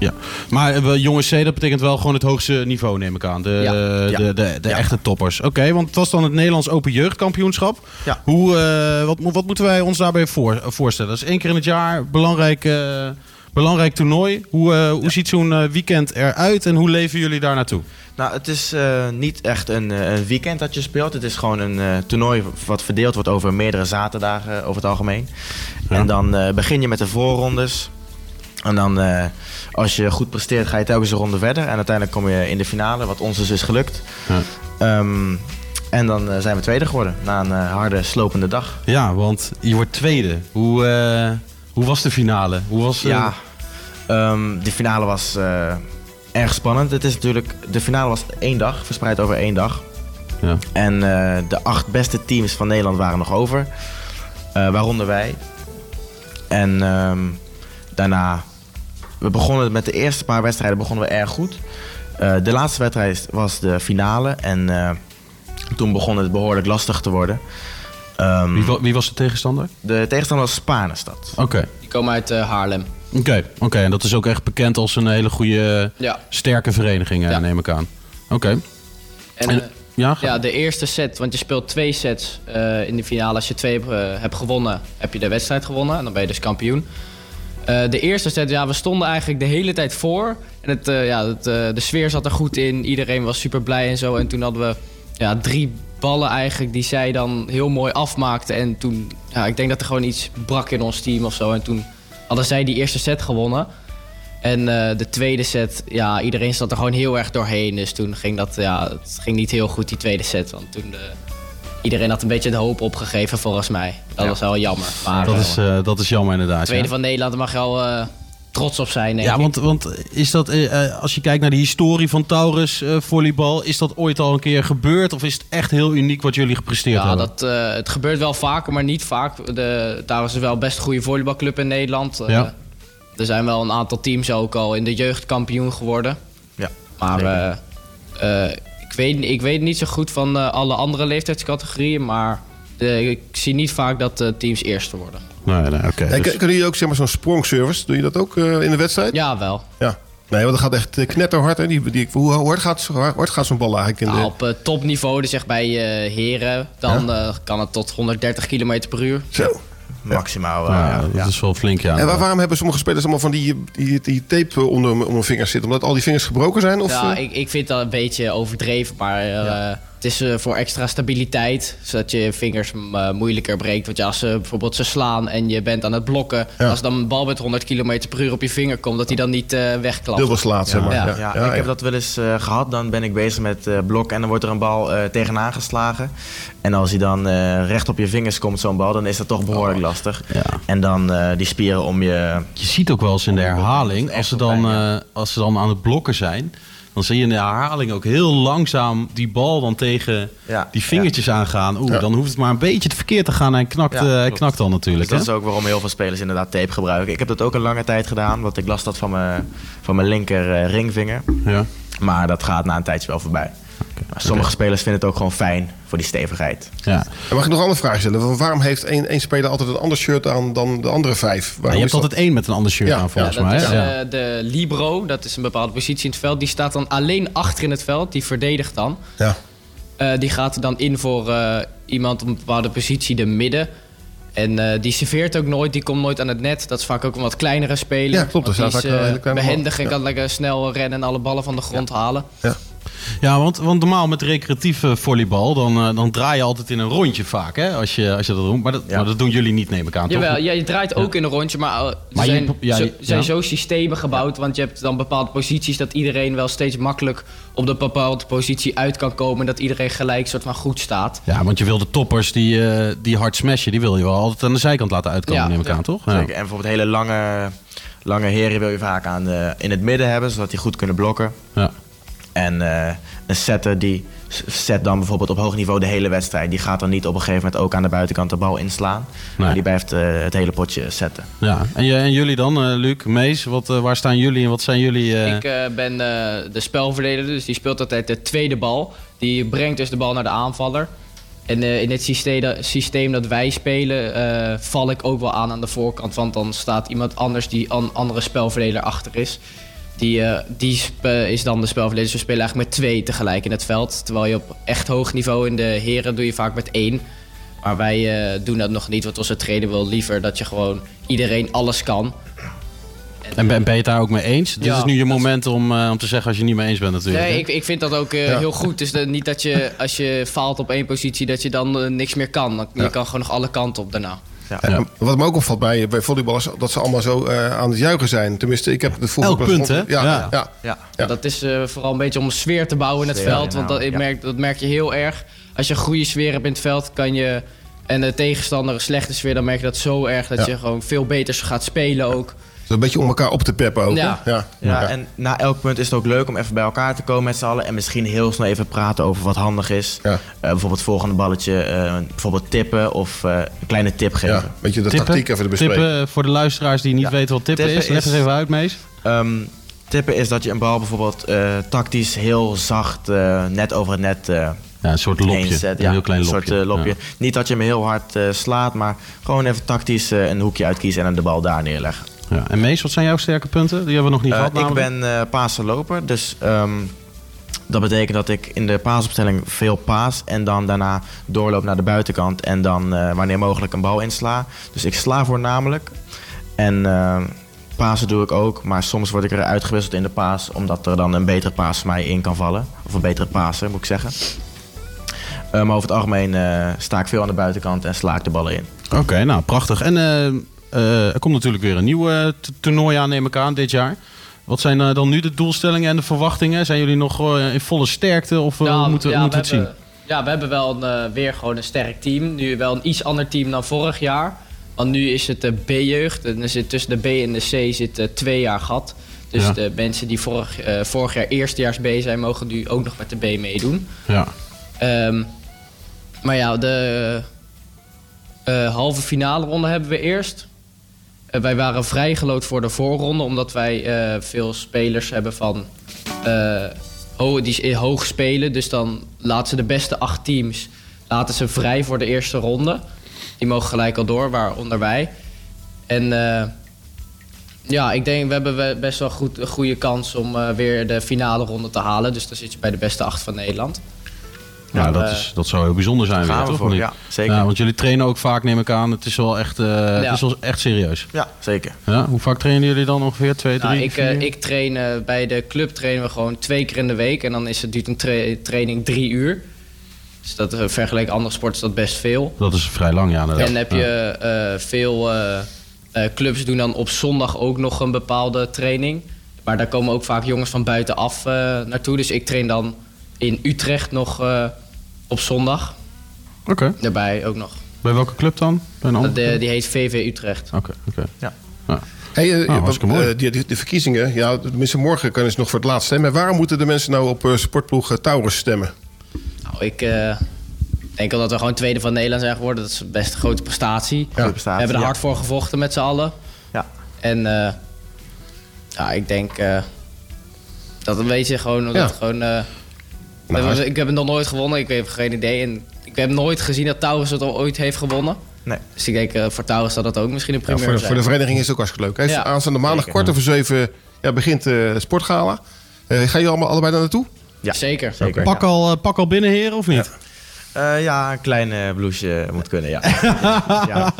Ja, maar eh, jongens C, dat betekent wel gewoon het hoogste niveau, neem ik aan. De, Ja. de, de, de, Ja. echte toppers. Oké, want het was dan het Nederlands Open Jeugdkampioenschap. Ja. Hoe, eh, wat, mo- wat moeten wij ons daarbij voor, voorstellen? Dat is één keer in het jaar, belangrijk, Belangrijk toernooi. Hoe, eh, hoe ziet zo'n eh, weekend eruit en hoe leven jullie daar naartoe? Nou, het is eh, niet echt een, een weekend dat je speelt. Het is gewoon een toernooi wat verdeeld wordt over meerdere zaterdagen over het algemeen. En dan begin je met de voorrondes. En dan, als je goed presteert, ga je telkens een ronde verder. En uiteindelijk kom je in de finale, wat ons dus is gelukt. Ehm, en dan zijn we tweede geworden, na een harde, slopende dag. Ja, want je wordt tweede. Hoe, hoe was de finale? Hoe was, Ja, ehm, de finale was eh, erg spannend. Het is natuurlijk, de finale was één dag, verspreid over één dag. Ja. En eh, de acht beste teams van Nederland waren nog over. Eh, waaronder wij. En ehm, daarna, we begonnen met de eerste paar wedstrijden begonnen we erg goed. Eh, de laatste wedstrijd was de finale. En eh, toen begon het behoorlijk lastig te worden. Ehm, Wie, wie was de tegenstander? de tegenstander was Spanenstad. Oké. Die komen uit Haarlem. Oké, oké. en dat is ook echt bekend als een hele goede, Ja. sterke vereniging, eh, neem ik aan. Oké. En, En- eh, ja, ja, de eerste set, want je speelt twee sets eh, in de finale. Als je twee hebt, hebt gewonnen, heb je de wedstrijd gewonnen. En dan ben je dus kampioen. De eerste set, ja, we stonden eigenlijk de hele tijd voor. En het, ja, het, de sfeer zat er goed in. Iedereen was super blij en zo. En toen hadden we ja, drie ballen eigenlijk die zij dan heel mooi afmaakten. En toen, ja, ik denk dat er gewoon iets brak in ons team of zo. En toen hadden zij die eerste set gewonnen. En eh, de tweede set, ja, iedereen zat er gewoon heel erg doorheen. Dus toen ging dat, ja, het ging niet heel goed die tweede set. Want toen, de, iedereen had een beetje de hoop opgegeven volgens mij. Dat was wel jammer. Maar dat, eh, is, eh, dat is jammer inderdaad. tweede ja. van Nederland, mag je eh, trots op zijn, Ja, ik. want, want is dat, eh, eh, als je kijkt naar de historie van Taurus eh, volleybal, is dat ooit al een keer gebeurd? Of is het echt heel uniek wat jullie gepresteerd Ja, hebben? dat, het gebeurt wel vaker, maar niet vaak. De, daar is wel best een goede volleybalclub in Nederland. Ja. Er zijn wel een aantal teams ook al in de jeugd kampioen geworden. Ja, maar ik, weet, ik weet niet zo goed van alle andere leeftijdscategorieën, maar ik zie niet vaak dat teams eerste worden. Nee, nee, oké. En dus- kun- Kunnen jullie ook zeg maar, zo'n sprongservice? Doe je dat ook eh, in de wedstrijd? Ja, wel. Ja. Nee, want dat gaat echt eh, knetterhard. Hè? Die, die, hoe hard gaat, hard gaat zo'n bal eigenlijk in Nou, de... op eh, topniveau, dus echt bij eh, heren, dan eh, kan het tot 130 km per uur. Zo. Maximaal. eh, Ja, ja, dat is wel flink, ja. En waar- waarom hebben sommige spelers allemaal van die, die, die tape onder, onder hun vingers zitten? Omdat al die vingers gebroken zijn? Of, ja, ik, ik vind dat een beetje overdreven, maar eh, het is eh, voor extra stabiliteit, zodat je vingers eh, moeilijker breekt. Want ja, als ze bijvoorbeeld ze slaan en je bent aan het blokken, als dan een bal met 100 km per uur op je vinger komt, dat die dan niet eh wegklapt. Dubbel slaat, zeg maar. Ja, Ja. ja, Ja, ik ja. heb dat wel eens eh, gehad. Dan ben ik bezig met eh blok en dan wordt er een bal eh, tegenaan geslagen. En als hij dan eh, recht op je vingers komt, zo'n bal, dan is dat toch behoorlijk lastig. En dan eh, die spieren om je... Je ziet ook wel eens in de herhaling, als ze, dan, eh, als ze dan aan het blokken zijn, dan zie je in de herhaling ook heel langzaam die bal dan tegen Ja, die vingertjes aangaan. Oeh, Ja. dan hoeft het maar een beetje verkeerd te gaan en knakt, eh, klopt. knakt dan natuurlijk. Dus dat is ook waarom heel veel spelers inderdaad tape gebruiken. Ik heb dat ook een lange tijd gedaan, want ik las dat van mijn, van mijn linker eh, ringvinger. Ja. Maar dat gaat na een tijdje wel voorbij. Maar sommige spelers vinden het ook gewoon fijn voor die stevigheid. Ja. En mag ik nog een andere vraag stellen? Want Waarom heeft één, één speler altijd een ander shirt aan dan de andere vijf? Je hebt dat? altijd één met een ander shirt Ja, aan volgens ja, mij. is Ja. eh, de libero, dat is een bepaalde positie in het veld. Die staat dan alleen achter in het veld, die verdedigt dan. Ja. Eh, die gaat er dan in voor eh, iemand op een bepaalde positie, de midden. En eh, die serveert ook nooit, die komt nooit aan het net. Dat is vaak ook een wat kleinere speler. Ja, klopt, dat vaak, is kleine behendig en Ja. kan lekker snel rennen en alle ballen van de grond halen. Ja, want, want normaal met recreatieve volleybal, dan, eh, dan draai je altijd in een rondje vaak, hè? Als je, als je dat doet. Maar dat, maar dat doen jullie niet, neem ik aan, toch? Jawel, ja, je draait ook in een rondje, maar, eh, er Maar je- zijn, ja, zo, zijn ja. zo systemen gebouwd. Want je hebt dan bepaalde posities dat iedereen wel steeds makkelijk op de bepaalde positie uit kan komen. Dat iedereen gelijk soort van goed staat. Ja, want je wil de toppers die, eh, die hard smashen, die wil je wel altijd aan de zijkant laten uitkomen, Ja, neem ik ja. aan, toch? Ja. Zeker. En bijvoorbeeld hele lange, lange heren wil je vaak aan de, in het midden hebben, zodat die goed kunnen blokken. Ja. En eh, een setter die zet dan bijvoorbeeld op hoog niveau de hele wedstrijd. Die gaat dan niet op een gegeven moment ook aan de buitenkant de bal inslaan. Maar die blijft eh, het hele potje zetten. Ja, en, je, en jullie dan, eh, Luc, Mees, wat, waar staan jullie en wat zijn jullie... eh, Ik eh, ben eh, de spelverdeler, dus die speelt altijd de tweede bal. Die brengt dus de bal naar de aanvaller. En eh, in het systeem, systeem dat wij spelen, eh, val ik ook wel aan aan de voorkant. Want dan staat iemand anders die een andere spelverdeler achter is. Die, eh, die spe- is dan de spelverdeler. Dus we spelen eigenlijk met twee tegelijk in het veld. Terwijl je op echt hoog niveau in de heren doe je vaak met één. Maar wij eh, doen dat nog niet, want onze trainer wil liever dat je gewoon iedereen alles kan. En ben, ben je het daar ook mee eens? Dit Ja, is nu je moment om, eh, om te zeggen als je het niet mee eens bent natuurlijk. Nee, ik, ik vind dat ook eh, Ja. heel goed. Dus dat, niet dat je, als je faalt op één positie, dat je dan eh, niks meer kan. Je Ja. kan gewoon nog alle kanten op daarna. En Wat me ook opvalt bij, bij volleyballers, dat ze allemaal zo eh, aan het juichen zijn. Tenminste, ik heb het vroeger... Elk punt, hè? Ja, Ja. ja. Ja. dat is eh, vooral een beetje om sfeer te bouwen in het Sfeer, veld. Want dat, ik ja. merk, dat merk je heel erg. Als je een goede sfeer hebt in het veld, kan je... En de tegenstander een slechte sfeer, dan merk je dat zo erg... dat Ja. je gewoon veel beter gaat spelen ook. Een beetje om elkaar op te peppen ook. Ja. Ja. Ja, en na elk punt is het ook leuk om even bij elkaar te komen met z'n allen. En misschien heel snel even praten over wat handig is. Eh, bijvoorbeeld volgende balletje, eh, bijvoorbeeld tippen of eh, een kleine tip geven. weet je, de Tippen? tactiek even bespreken. Tippen, voor de luisteraars die niet weten wat tippen, is, leg eens even uit, Mees. Ehm, tippen is dat je een bal bijvoorbeeld eh, tactisch heel zacht eh, net over het net eh ja, een soort lopje. Een heel klein een soort lopje. lopje. Ja. Niet dat je hem heel hard eh, slaat, maar gewoon even tactisch een hoekje uitkiezen en dan de bal daar neerleggen. Ja. En Mees, wat zijn jouw sterke punten? Die hebben we nog niet Eh, gehad ik namelijk. ben paasloper, dus ehm, dat betekent dat ik in de paasopstelling veel paas en dan daarna doorloop naar de buitenkant en dan eh, wanneer mogelijk een bal insla. Dus ik sla voornamelijk en eh, pasen doe ik ook, maar soms word ik er uitgewisseld in de paas omdat er dan een betere paas voor mij in kan vallen. Of een betere paser moet ik zeggen. Maar over het algemeen sta ik veel aan de buitenkant en sla ik de ballen in. Oké, nou prachtig. En er komt natuurlijk weer een nieuw eh, toernooi aan, neem ik aan, dit jaar. Wat zijn eh, dan nu de doelstellingen en de verwachtingen? Zijn jullie nog eh, in volle sterkte of eh, Nou, hoe moeten, ja, hoe moeten we het zien? Ja, we hebben wel een, eh, weer gewoon een sterk team. Nu wel een iets ander team dan vorig jaar. Want nu is het de B-jeugd. En er zit tussen de B en de C zit eh, twee jaar gat. Dus Ja. de mensen die vorig, eh, vorig jaar eerstejaars B zijn, mogen nu ook nog met de B meedoen. Ja. Ehm, maar ja, de eh, halve finale ronde hebben we eerst. Eh, wij waren vrijgeloot voor de voorronde, omdat wij eh, veel spelers hebben van eh, ho- die hoog spelen. Dus dan laten ze de beste acht teams laten ze vrij voor de eerste ronde. Die mogen gelijk al door, waaronder wij. En ja, ik denk we hebben best wel goed, een goede kans om weer de finale ronde te halen. Dus dan zit je bij de beste acht van Nederland. Ja, dat, eh, is, dat zou heel bijzonder zijn. gaan weer, we toch? voor, Of niet? ja, zeker. Ja, want jullie trainen ook vaak, neem ik aan. Het is wel echt, eh, het is wel echt serieus. Ja, zeker. Ja, hoe vaak trainen jullie dan ongeveer? Twee, drie, Nou, ik, vier? eh, ik train eh, bij de club trainen we gewoon twee keer in de week. En dan is het, duurt een tra- training drie uur. Dus dat uh, vergeleken andere sporten is dat best veel. Dat is vrij lang, ja. inderdaad. En heb je eh, veel eh, eh, clubs doen dan op zondag ook nog een bepaalde training. Maar daar komen ook vaak jongens van buitenaf eh naartoe. Dus ik train dan in Utrecht nog eh, op zondag. Oké. Daarbij ook nog. Bij welke club dan? Bij een De, die heet VV Utrecht. Oké, oké. Ja. Hey, eh, mooi. eh, die, die, de verkiezingen, ja, tenminste morgen kunnen ze nog voor het laatst stemmen. Waarom moeten de mensen nou op eh, sportploeg Taurus stemmen? Nou, ik eh, denk al dat we gewoon tweede van Nederland zijn geworden. Dat is best een grote prestatie. Goede prestatie, we hebben er ja. hard voor gevochten met z'n allen. Ja. En eh, ja, ik denk eh, dat een beetje gewoon... Dat Ja. het gewoon eh, Nou, ik heb het nog nooit gewonnen. Ik heb geen idee. En ik heb nooit gezien dat Taurus het al ooit heeft gewonnen. Nee. Dus ik denk eh, voor Taurus dat dat ook misschien een Ja, primeur voor, de, zijn. voor de vereniging is het ook hartstikke leuk. Hè? Ja. Aanstaande maandag Zeker. kwart over zeven ja, begint de sportgala. Eh, gaan jullie allemaal allebei daar naartoe? Ja, zeker. zeker. Pak, al, eh, pak al binnen, heren, of niet? Eh, ja, een klein blouseje moet kunnen, [LAUGHS] ja. ja.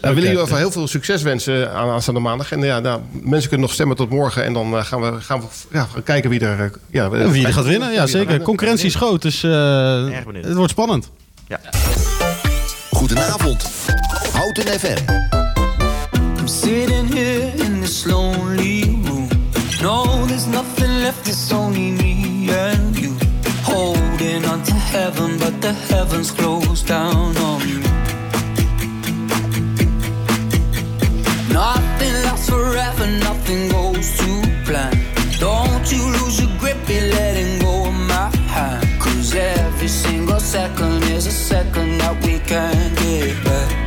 Nou, willen jullie heel veel succes wensen aan aanstaande maandag. En ja, nou, mensen kunnen nog stemmen tot morgen. En dan eh, gaan we, gaan we ja, gaan kijken wie er, eh, ja, Wie er gaat winnen, ja zeker. Concurrentie is groot, dus eh, het wordt spannend. Goedenavond. Houten FM. I'm sitting here in this lonely room. No, there's nothing left, it's only heaven, but the heavens close down on me. Nothing lasts forever, nothing goes to plan. Don't you lose your grip, be letting go of my hand. Cause every single second is a second that we can't get back.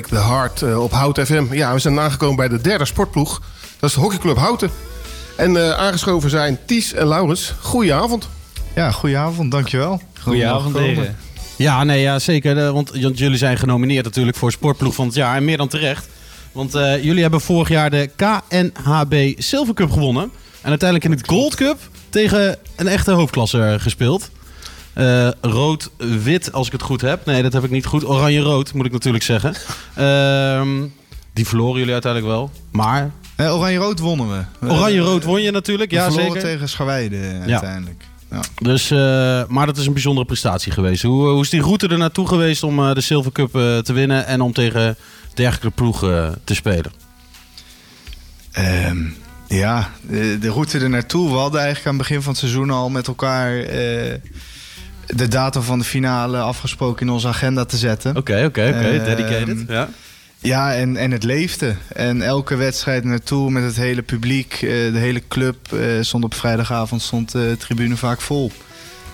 Break the Heart eh, op Hout FM. Ja, we zijn aangekomen bij de derde sportploeg. Dat is de hockeyclub Houten. En eh, aangeschoven zijn Ties en Laurens. Goedenavond. Ja, goedenavond, dankjewel. Goedenavond, heren. Ja, nee, ja, zeker. eh, Want jullie zijn genomineerd natuurlijk voor Sportploeg van het jaar. En meer dan terecht. Want eh, jullie hebben vorig jaar de KNHB Silver Cup gewonnen. En uiteindelijk in het Gold Cup tegen een echte hoofdklasse gespeeld. Eh, Rood-wit, als ik het goed heb. Nee, dat heb ik niet goed. Oranje-rood, moet ik natuurlijk zeggen. [LAUGHS] Ehm, die verloren jullie uiteindelijk wel. Maar... Eh, Oranje-rood wonnen we. Oranje-rood won je natuurlijk, We ja verloren zeker. tegen Scharweide Ja. uiteindelijk. Ja. Dus, eh, maar dat is een bijzondere prestatie geweest. Hoe, hoe is die route er naartoe geweest om eh, de Silver Cup eh, te winnen en om tegen dergelijke ploegen te spelen? Ehm, ja, de, de route er naartoe. We hadden eigenlijk aan het begin van het seizoen al met elkaar eh, de datum van de finale afgesproken in onze agenda te zetten. Oké, oké, oké. Ehm, Dedicated. Ja. Ja, en, en het leefde. En elke wedstrijd naartoe met het hele publiek, eh, de hele club. eh, stond op vrijdagavond stond de tribune vaak vol.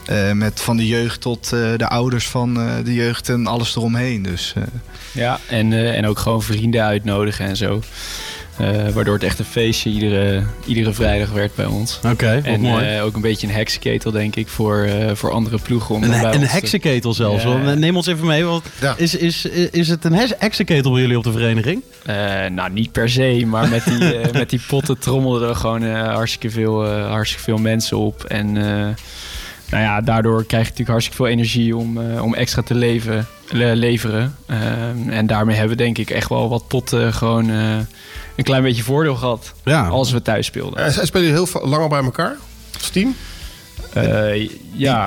Eh, met van de jeugd tot eh, de ouders van eh, de jeugd en alles eromheen. Dus eh, Ja, en, eh, en ook gewoon vrienden uitnodigen en zo. Eh, waardoor het echt een feestje iedere, iedere vrijdag werd bij ons. Oké, En mooi. eh, ook een beetje een heksenketel, denk ik, voor, eh, voor andere ploegen. Om dan bij Een, een te- heksenketel zelfs. Ja. Neem ons even mee. Want is, is, is het een heksenketel bij jullie op de vereniging? Eh, nou, niet per se, maar met die, [LAUGHS] eh, met die potten trommelden er gewoon eh, hartstikke, veel, eh, hartstikke veel mensen op. En eh, nou ja, daardoor krijg je natuurlijk hartstikke veel energie om, eh, om extra te leven, le- leveren. Eh, en daarmee hebben we denk ik echt wel wat potten gewoon eh, een klein beetje voordeel gehad. Als we thuis speelden. En zij spelen jullie heel lang al bij elkaar? Als team? Eh, ja,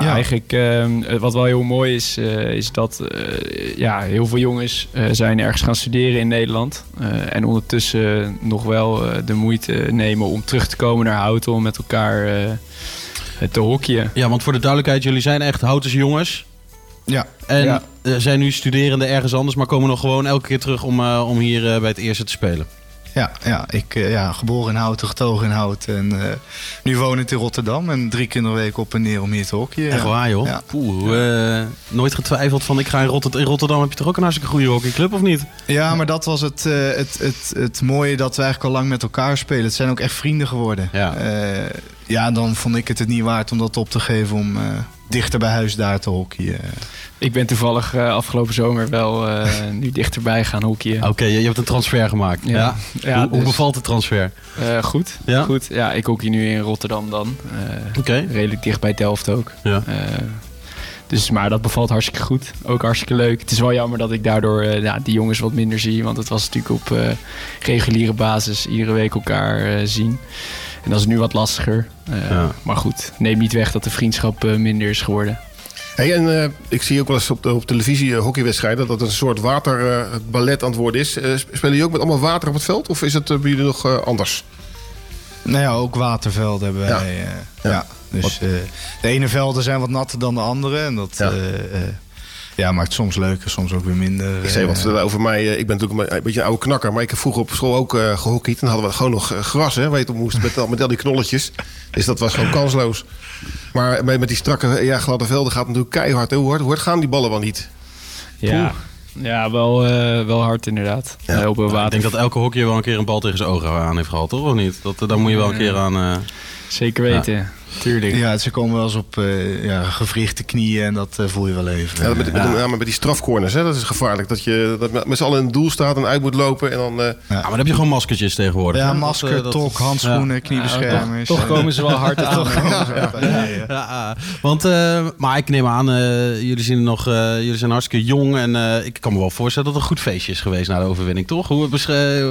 Ja. eigenlijk ehm, wat wel heel mooi is, eh, is dat eh, ja, heel veel jongens eh, zijn ergens gaan studeren in Nederland. Eh, en ondertussen nog wel eh, de moeite nemen om terug te komen naar Houten om met elkaar eh, te hockeyen. Ja, want voor de duidelijkheid, jullie zijn echt Houtense jongens. Ja. En Ja. eh, zijn nu studerende ergens anders, maar komen nog gewoon elke keer terug om, eh, om hier eh, bij het eerste te spelen. Ja, ja, ik eh, ja, geboren in Houten, getogen in Houten. En eh, nu woonend in Rotterdam. En drie keer week op en neer om hier te hockeyen. Echt waar, joh? Ja. Poeh, eh, nooit getwijfeld van ik ga in Rotterdam. In Rotterdam heb je toch ook een hartstikke goede hockeyclub, of niet? Ja, maar dat was het, het, het, het mooie dat we eigenlijk al lang met elkaar spelen. Het zijn ook echt vrienden geworden. Ja. Ja, dan vond ik het het niet waard om dat op te geven om dichter bij huis daar te hockeyen. Ik ben toevallig eh, afgelopen zomer wel eh, [LAUGHS] nu dichterbij gaan hockeyen. Oké, je, je hebt een transfer gemaakt. Ja. Ja, hoe, hoe dus- bevalt de transfer? Eh, goed. Ja? goed. Ja, ik hockey nu in Rotterdam dan. Oké. Redelijk dicht bij Delft ook. Ja. Dus, maar dat bevalt hartstikke goed. Ook hartstikke leuk. Het is wel jammer dat ik daardoor ja, die jongens wat minder zie. Want het was natuurlijk op reguliere basis iedere week elkaar zien. En dat is nu wat lastiger. Eh, Ja. Maar goed, neem niet weg dat de vriendschap eh, minder is geworden. Hey, en eh, ik zie ook wel eens op, de, op televisie hockeywedstrijden dat het een soort waterballet aan het worden is. Eh, sp- spelen jullie ook met allemaal water op het veld of is het bij jullie nog eh, anders? Nou ja, ook watervelden hebben Ja. wij. eh, ja. Dus eh, de ene velden zijn wat natter dan de andere. En dat ja. Ja, maakt soms leuker, soms ook weer minder. Ik zei wat eh, over mij. eh, Ik ben natuurlijk een beetje een oude knakker. Maar ik heb vroeger op school ook eh gehockeyd. En hadden we gewoon nog gras. Hè, waar je het op moest met, al- met al die knolletjes. Dus dat was gewoon kansloos. Maar met, met die strakke, ja, gladde velden gaat het natuurlijk keihard. hè. Hoe hard, hoe hard gaan die ballen wel niet? Ja, ja wel, eh, wel hard inderdaad. Op een Nou, water. ik denk dat elke hockeyer wel een keer een bal tegen zijn ogen aan heeft gehad, toch? Of niet? Dat, daar moet je wel een keer aan... eh, Zeker weten. Tuurlijk. Ja, ze komen wel eens op eh, ja, gewrichte knieën en dat eh, voel je wel even. Ja, met, met, ja, maar die strafcorners, hè, dat is gevaarlijk. Dat je dat met, z'n allen in het doel staat en uit moet lopen. En dan, eh, Ja, maar dan heb je gewoon maskertjes tegenwoordig. Ja, hè? masker, Dat, dat- tok, handschoenen, Ja. kniebeschermers. toch komen ze wel hard aan. Ja, ja. Want, eh, maar ik neem aan, eh, jullie, zijn nog, eh, jullie zijn hartstikke jong. En eh, ik kan me wel voorstellen dat het een goed feestje is geweest na de overwinning, toch? Hoe,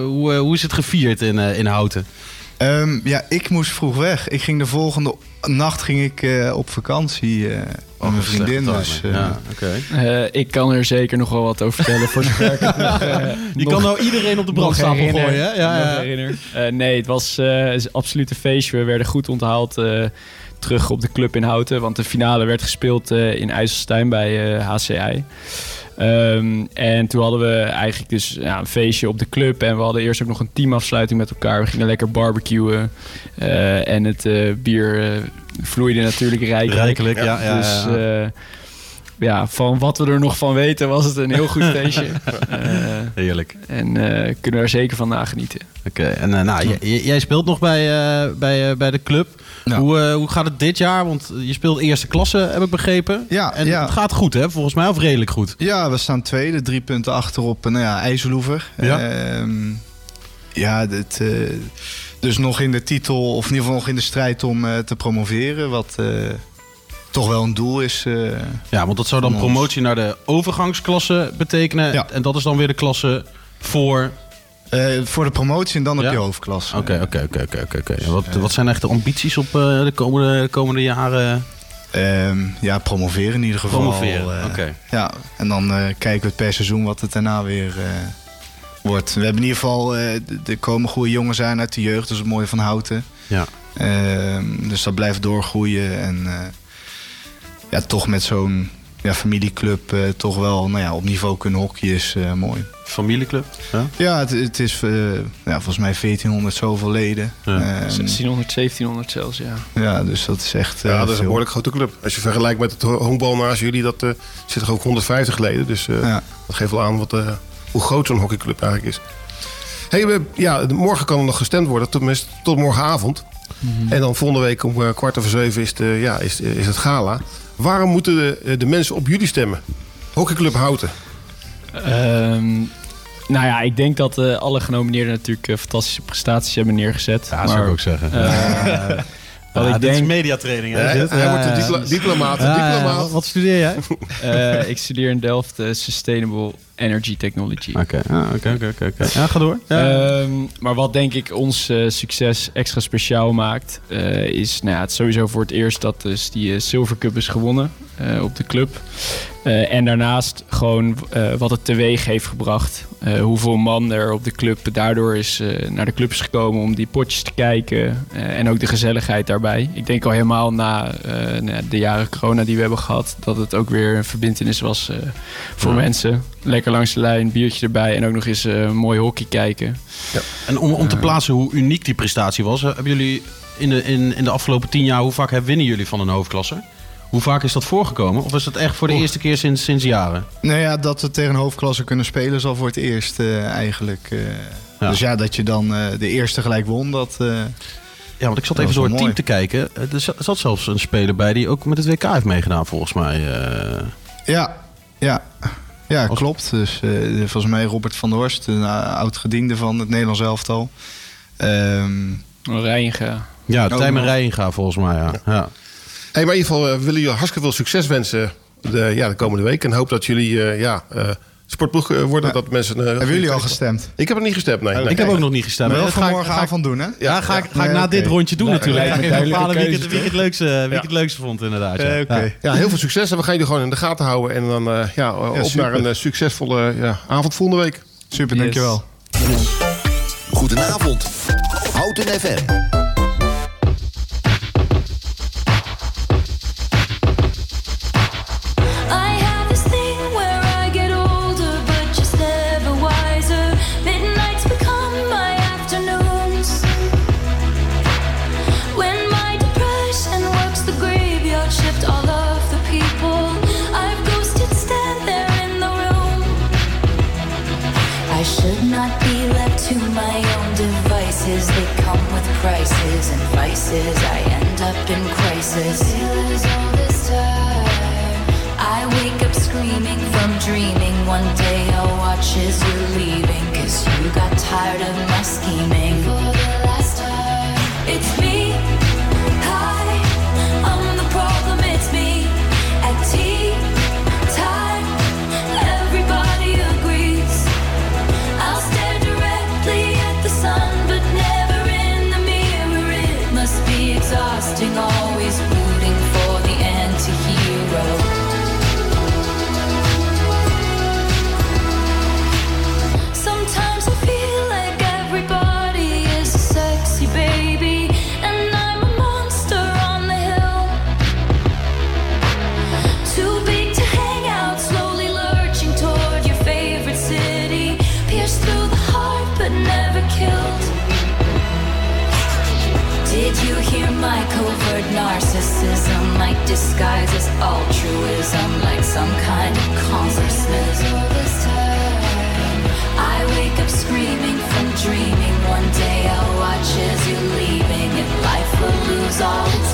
hoe, hoe is het gevierd in, eh, in Houten? Ehm, ja, ik moest vroeg weg. Ik ging de volgende nacht ging ik, eh, op vakantie eh met mijn vriendin. Dus, eh, ja, oké. Eh, ik kan er zeker nog wel wat over vertellen voor zover ik het nog, eh, [LAUGHS] Je nog- kan nou iedereen op de [LAUGHS] brandstapel gooien, hè? Ja, ja. herinner. Eh, nee, het was eh, absoluut een feestje. We werden goed onthaald eh, terug op de club in Houten. Want de finale werd gespeeld eh, in IJsselstein bij eh, HCI. Ehm, en toen hadden we eigenlijk dus ja, een feestje op de club. En we hadden eerst ook nog een teamafsluiting met elkaar. We gingen lekker barbecuen. Eh, en het eh, bier eh, vloeide natuurlijk rijkelijk. Rijkelijk, ja, ja, dus ja. Ja, van wat we er nog van weten was het een heel goed [LAUGHS] feestje. Eh, Heerlijk. En eh, kunnen we er zeker van nagenieten. Oké, en eh, nou, jij speelt nog bij, eh, bij, eh, bij de club. Hoe, eh, hoe gaat het dit jaar? Want je speelt eerste klasse, heb ik begrepen. Ja, en ja. het gaat goed, hè? Volgens mij, of redelijk goed. Ja, we staan tweede, drie punten achter op nou ja, IJsselhoever. Ja. Ehm, ja, dit, dus nog in de titel, of in ieder geval nog in de strijd om eh, te promoveren. Wat eh, toch wel een doel is. eh, Ja, want dat zou dan promotie naar de overgangsklasse betekenen. En dat is dan weer de klasse voor... Eh, voor de promotie en dan op je hoofdklasse. Oké, oké, oké, oké, oké, oké. En Wat, wat zijn echt de ambities op eh, de komende, komende jaren? Ehm, ja, promoveren in ieder geval. Promoveren, eh, oké. Ja, en dan eh, kijken we het per seizoen wat het daarna weer eh, wordt. We hebben in ieder geval, eh, er komen goede jongens aan uit de jeugd, is het mooie van Houten. Ja. Ehm, dus dat blijft doorgroeien en eh, ja, toch met zo'n ja, familieclub eh, toch wel nou ja, op niveau kunnen hockeyen is eh, mooi. Familieclub? Ja, ja het, het is eh, ja, volgens mij 1400 zoveel leden. Ehm, 1600, 1700 zelfs, ja. ja, dus dat is echt. eh, Ja, dat is een behoorlijk grote club. Als je vergelijkt met het honkbal naast jullie, dat eh, zit er ook 150 leden. Dus eh, dat geeft wel aan wat, eh, hoe groot zo'n hockeyclub eigenlijk is. Hey, we, ja, morgen kan er nog gestemd worden, tenminste tot morgenavond. En dan volgende week om eh, kwart over zeven is, de, ja, is, is het gala. Waarom moeten de, de mensen op jullie stemmen? Hockeyclub Houten. Ehm, nou ja, ik denk dat eh, alle genomineerden natuurlijk eh, fantastische prestaties hebben neergezet. Ja, zou ik ook zeggen. eh, [LAUGHS] [LAUGHS] wat Ja, ik dit is mediatraining, hè, Hij- dit? hij Ja, wordt een ja. diplo- diplomaat. Ja, ja. Wat studeer jij? [LAUGHS] Eh, ik studeer in Delft eh, Sustainable Energy Technology. Oké, ah, oké, oké, oké, oké. [LAUGHS] Ja, ga door. Ja. Ehm, maar wat denk ik ons eh, succes extra speciaal maakt, eh, is nou ja, het sowieso voor het eerst dat dus die eh, Silver Cup is gewonnen eh, op de club. Eh, en daarnaast gewoon eh, wat het teweeg heeft gebracht. Hoeveel man er op de club daardoor is naar de club is gekomen om die potjes te kijken. en ook de gezelligheid daarbij. Ik denk al helemaal na ja, de jaren corona die we hebben gehad, dat het ook weer een verbindenis was voor Ja. mensen. Lekker langs de lijn, biertje erbij en ook nog eens mooi hockey kijken. En om, om te plaatsen hoe uniek die prestatie was, hebben jullie in de, in, in de afgelopen tien jaar, hoe vaak hebben- winnen jullie van een hoofdklasse? Hoe vaak is dat voorgekomen? Of is dat echt voor de eerste keer sinds, sinds jaren? Nou ja, dat we tegen hoofdklasse kunnen spelen is al voor het eerst eh, eigenlijk. eh. Dus ja, dat je dan eh, de eerste gelijk won, dat... eh, Ja, want ik zat even door het team mooi. te kijken. Er zat- zelfs een speler bij die ook met het WK heeft meegedaan, volgens mij. eh. Ja, ja. Ja, klopt. Dus eh, volgens mij Robert van der Horst, een uh, oud-gediende van het Nederlands elftal. Ehm Rijnga. Ja, Tijmen nog. Rijnga volgens mij, ja. ja. Hey, maar in ieder geval eh, willen jullie hartstikke veel succes wensen de, ja, de komende week. En hoop dat jullie eh, ja, eh, sportploeg worden. Dat mensen, eh, Hebben jullie al gestemd? Ik heb er niet gestemd, nee. Ik nee. heb ook nog niet gestemd. Maar wel Dat ga ik- voor ga ik- morgenavond doen, hè? Ja, ga ik, ga ik na dit rondje doen Nee, natuurlijk. ik bepalen wie ik, het, keuze, wie, ik het leukste, wie ik het leukste vond, inderdaad. Ja. Oké. Ja. Ja, heel veel succes en we gaan jullie gewoon in de gaten houden. En dan eh, ja, op super. naar een succesvolle ja, avond volgende week. Super, dankjewel. Goedenavond. Houten FM. Prices and vices. I end up in crisis. I wake up screaming from dreaming. One day I'll watch as you're leaving. Cause you got tired of my scheming. For the last time, it's narcissism might disguise as altruism like some kind of consciousness. I wake up screaming from dreaming. One day I'll watch as you're leaving, and life will lose all its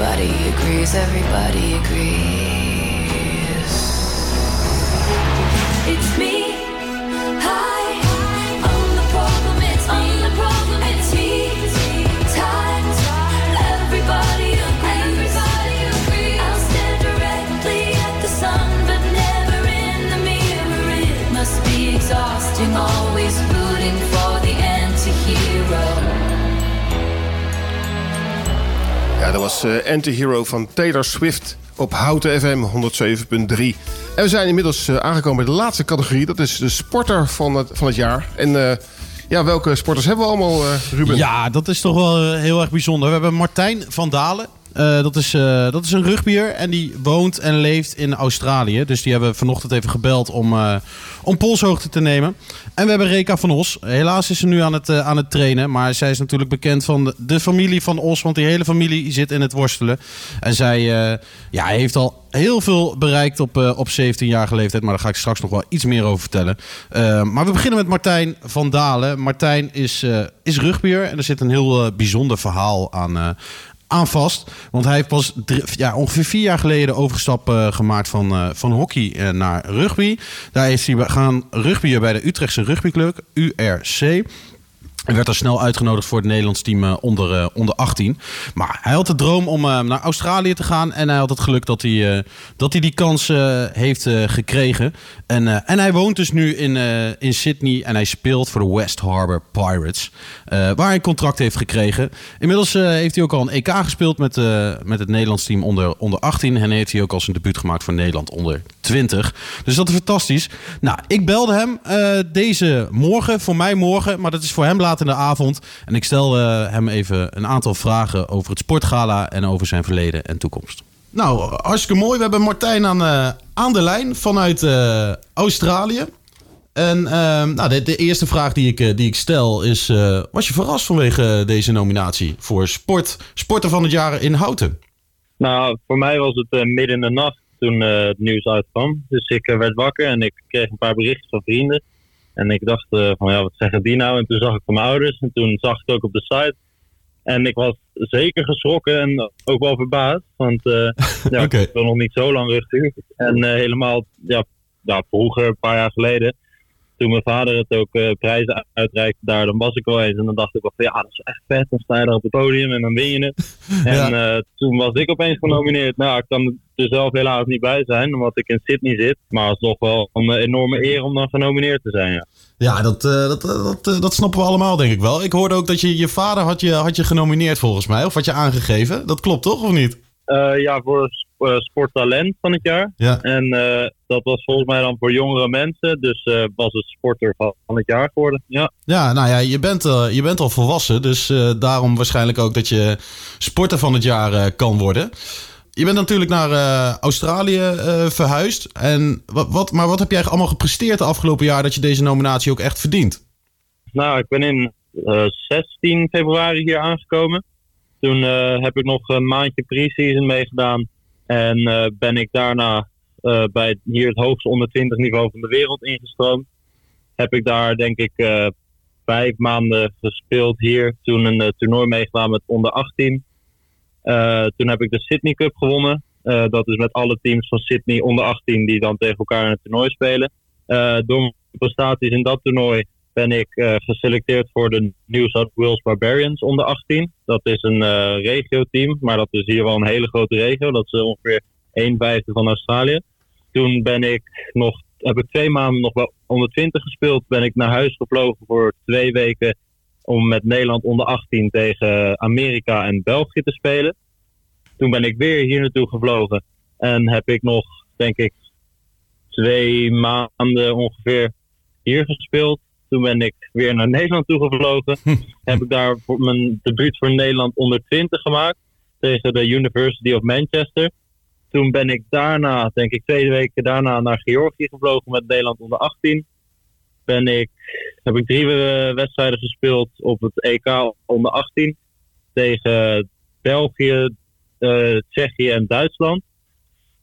Everybody agrees. Everybody agrees. Ja, dat was eh Anti-Hero van Taylor Swift op Houten FM 107.3. En we zijn inmiddels eh, aangekomen bij de laatste categorie. Dat is de sporter van het, van het jaar. En eh, ja, welke sporters hebben we allemaal, Ruben? Ja, dat is toch wel heel erg bijzonder. We hebben Martijn van Dalen. Eh, dat, is, eh, dat is een rugbier en die woont en leeft in Australië. Dus die hebben vanochtend even gebeld om, eh, om polshoogte te nemen. En we hebben Reka van Os. Helaas is ze nu aan het, aan het trainen. Maar zij is natuurlijk bekend van de, de familie van Os. Want die hele familie zit in het worstelen. En zij ja, heeft al heel veel bereikt op, op 17-jarige leeftijd. Maar daar ga ik straks nog wel iets meer over vertellen. Maar we beginnen met Martijn van Dalen. Martijn is, is rugbier. En er zit een heel bijzonder verhaal aan, aan vast. Want hij heeft pas ja, ongeveer vier jaar geleden de overstap eh, gemaakt van, eh, van hockey eh, naar rugby. Daar is hij gaan rugbyen bij de Utrechtse rugbyclub, URC. Hij werd al snel uitgenodigd voor het Nederlands team eh, onder, eh, onder 18. Maar hij had de droom om eh, naar Australië te gaan. En hij had het geluk dat hij, dat hij die kans heeft gekregen. En, en hij woont dus nu in, in Sydney. En hij speelt voor de West Harbour Pirates. waar hij een contract heeft gekregen. Inmiddels heeft hij ook al een EK gespeeld met, met het Nederlands team onder, onder 18. En heeft hij ook al zijn debuut gemaakt voor Nederland onder 20. Dus dat is fantastisch. Nou, ik belde hem deze morgen, voor mij morgen, maar dat is voor hem laat in de avond. En ik stel eh, hem even een aantal vragen over het sportgala en over zijn verleden en toekomst. Nou, hartstikke mooi. We hebben Martijn aan, eh, aan de lijn vanuit eh, Australië. En ehm, nou, de, de eerste vraag die ik, die ik stel is... eh, was je verrast vanwege deze nominatie voor sport, sporter van het jaar in Houten? Nou, voor mij was het eh, midden in de nacht toen eh, het nieuws uitkwam. Dus ik werd wakker en ik kreeg een paar berichten van vrienden. En ik dacht eh, van ja, wat zeggen die nou? En toen zag ik van mijn ouders en toen zag ik ook op de site. En ik was zeker geschrokken en ook wel verbaasd. Want eh [LAUGHS] ja, ik speel nog niet zo lang rugby. En eh, helemaal ja, ja, vroeger, een paar jaar geleden, toen mijn vader het ook eh, prijzen uitreikte daar, dan was ik wel eens. En dan dacht ik wel van ja, dat is echt vet. Dan sta je daar op het podium en dan win je het. [LAUGHS] En eh, toen was ik opeens genomineerd. Nou, ik kan er zelf helaas niet bij zijn, omdat ik in Sydney zit. Maar het is toch wel een enorme eer om dan genomineerd te zijn, ja. Ja, dat, eh, dat, dat, dat snappen we allemaal, denk ik wel. Ik hoorde ook dat je je vader had je, had je genomineerd volgens mij. Of had je aangegeven. Dat klopt toch, of niet? Ja, voor sp- sporttalent van het jaar. Ja. En dat was volgens mij dan voor jongere mensen. Dus eh, was het sporter van het jaar geworden. Ja. Ja, nou ja, je bent, eh, je bent al volwassen. Dus eh, daarom waarschijnlijk ook dat je sporter van het jaar kan worden. Je bent natuurlijk naar Australië verhuisd. En wat, wat, maar wat heb jij allemaal gepresteerd de afgelopen jaar dat je deze nominatie ook echt verdient? Nou, ik ben in eh, 16 februari hier aangekomen. Toen heb ik nog een maandje pre-season meegedaan. En ben ik daarna eh, bij hier het hoogste onder 20 niveau van de wereld ingestroomd. Heb ik daar denk ik eh, vijf maanden gespeeld hier. Toen een eh, toernooi meegedaan met onder 18. Eh, toen heb ik de Sydney Cup gewonnen. Dat is met alle teams van Sydney onder 18 die dan tegen elkaar in het toernooi spelen. Door mijn prestaties in dat toernooi ben ik geselecteerd voor de New South Wales Barbarians onder 18. Dat is een regio-team, maar dat is hier wel een hele grote regio. Dat is ongeveer 1 vijfde van Australië. Toen ben ik nog, heb ik twee maanden nog wel onder 20 gespeeld. Ben ik naar huis gevlogen voor twee weken om met Nederland onder 18 tegen Amerika en België te spelen. Toen ben ik weer hier naartoe gevlogen en heb ik nog, denk ik, twee maanden ongeveer hier gespeeld. Toen ben ik weer naar Nederland toegevlogen. [LAUGHS] heb ik daar voor mijn debuut voor Nederland onder 20 gemaakt tegen de University of Manchester. Toen ben ik daarna, denk ik twee weken daarna, naar Georgië gevlogen met Nederland onder 18. Ben ik, heb ik drie wedstrijden gespeeld op het EK onder 18 tegen België, eh, Tsjechië en Duitsland.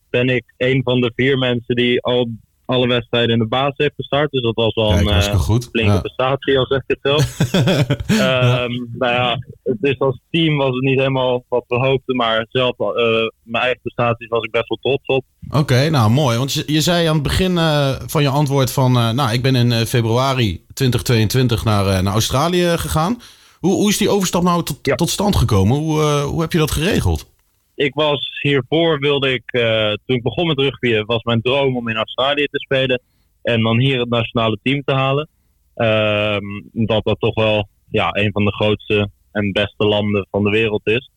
Ben ik een van de vier mensen die al alle wedstrijden in de basis heeft gestart. Dus dat was wel Kijk, een eh, goed. flinke Ja. prestatie, al zeg ik het zelf. [LAUGHS] Ehm, nou ja, dus als team was het niet helemaal wat we hoopten, maar zelf, eh, mijn eigen prestaties was ik best wel trots op. Oké, nou mooi. Want je, je zei aan het begin eh, van je antwoord van... nou, ik ben in februari 2022 naar, naar Australië gegaan. Hoe, hoe is die overstap nou tot, tot stand gekomen? Hoe, hoe heb je dat geregeld? Ik was hiervoor wilde ik, eh, toen ik begon met rugby, was mijn droom om in Australië te spelen en dan hier het nationale team te halen. Ehm, omdat dat toch wel ja, een van de grootste en beste landen van de wereld is.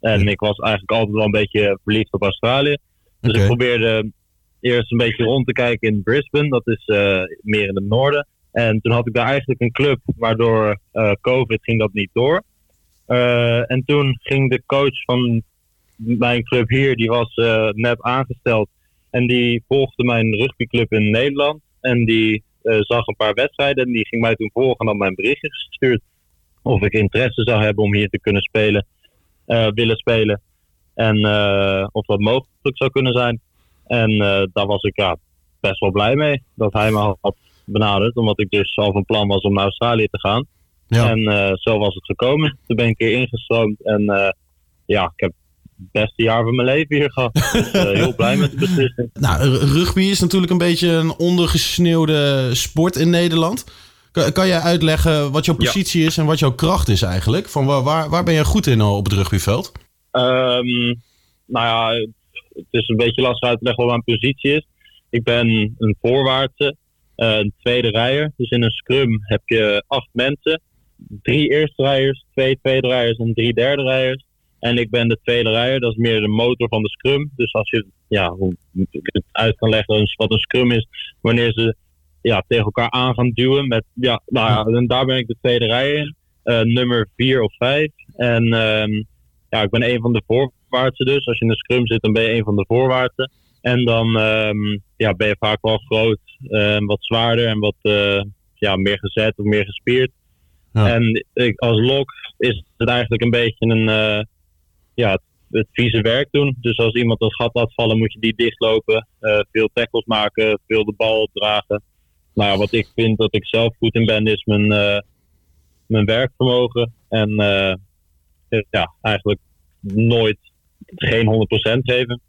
En ik was eigenlijk altijd wel een beetje verliefd op Australië. Dus ik probeerde eerst een beetje rond te kijken in Brisbane, dat is eh, meer in het noorden. En toen had ik daar eigenlijk een club, waardoor eh, COVID ging dat niet door. Eh, en toen ging de coach van mijn club hier, die was eh, net aangesteld. En die volgde mijn rugbyclub in Nederland. En die eh, zag een paar wedstrijden en die ging mij toen volgen en had mij een berichtje gestuurd. Of ik interesse zou hebben om hier te kunnen spelen, eh, willen spelen. En of dat mogelijk zou kunnen zijn. En daar was ik ja, best wel blij mee dat hij me had benaderd. Omdat ik dus al van plan was om naar Australië te gaan. En eh, zo was het gekomen. Toen ben ik hier ingestroomd. En ja, ik heb het beste jaar van mijn leven hier gehad. Dus, heel blij met de beslissing. [LAUGHS] Nou, rugby is natuurlijk een beetje een ondergesneeuwde sport in Nederland. Kan, kan jij uitleggen wat jouw positie is en wat jouw kracht is eigenlijk? Van waar, waar, waar ben je goed in eh, op het rugbyveld? Ehm, nou ja, het is een beetje lastig uit te leggen wat mijn positie is. Ik ben een voorwaartse, eh, een tweede rijer. Dus in een scrum heb je acht mensen. Drie eerste rijders, twee tweede rijders en drie derde rijders. En ik ben de tweede rijder, dat is meer de motor van de scrum. Dus als je ja, het uit kan leggen wat een scrum is, wanneer ze ja, tegen elkaar aan gaan duwen. Met, ja, nou ja, en daar ben ik de tweede rijder, eh, nummer vier of vijf. En ehm, ja, ik ben een van de voorwaartsen dus. Als je in de scrum zit, dan ben je een van de voorwaartsen. En dan ehm, ja, ben je vaak wel groot, eh, wat zwaarder en wat eh, ja, meer gezet of meer gespierd. En ik, als lok is het eigenlijk een beetje een, eh, ja, het, vieze werk doen. Dus als iemand een gat laat vallen, moet je die dichtlopen. eh, veel tackles maken, veel de bal opdragen. Nou ja, wat ik vind dat ik zelf goed in ben, is mijn, eh, mijn werkvermogen. En eh, ja, eigenlijk nooit geen 100% geven.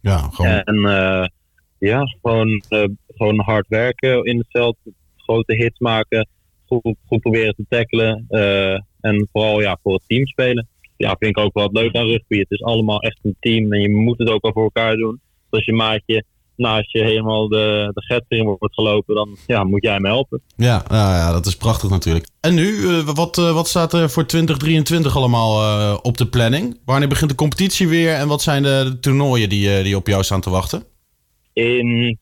Ja, gewoon. En ja, gewoon, gewoon hard werken in het veld. Grote hits maken. Goed, goed proberen te tackelen. en vooral ja, voor het team spelen. Ja, vind ik ook wel leuk aan rugby. Het is allemaal echt een team. En je moet het ook wel voor elkaar doen. Dus als je maatje naast je helemaal de, de get wordt gelopen, dan ja, moet jij hem helpen. Ja, nou ja, dat is prachtig natuurlijk. En nu, eh, wat, eh, wat staat er voor 2023 allemaal eh, op de planning? Wanneer begint de competitie weer en wat zijn de, de toernooien die, die op jou staan te wachten? in,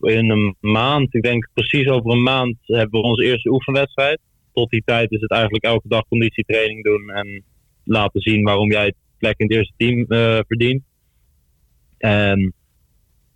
in een maand, ik denk precies over een maand, hebben we onze eerste oefenwedstrijd. Tot die tijd is het eigenlijk elke dag conditietraining doen en laten zien waarom jij het plek in het eerste team eh, verdient. En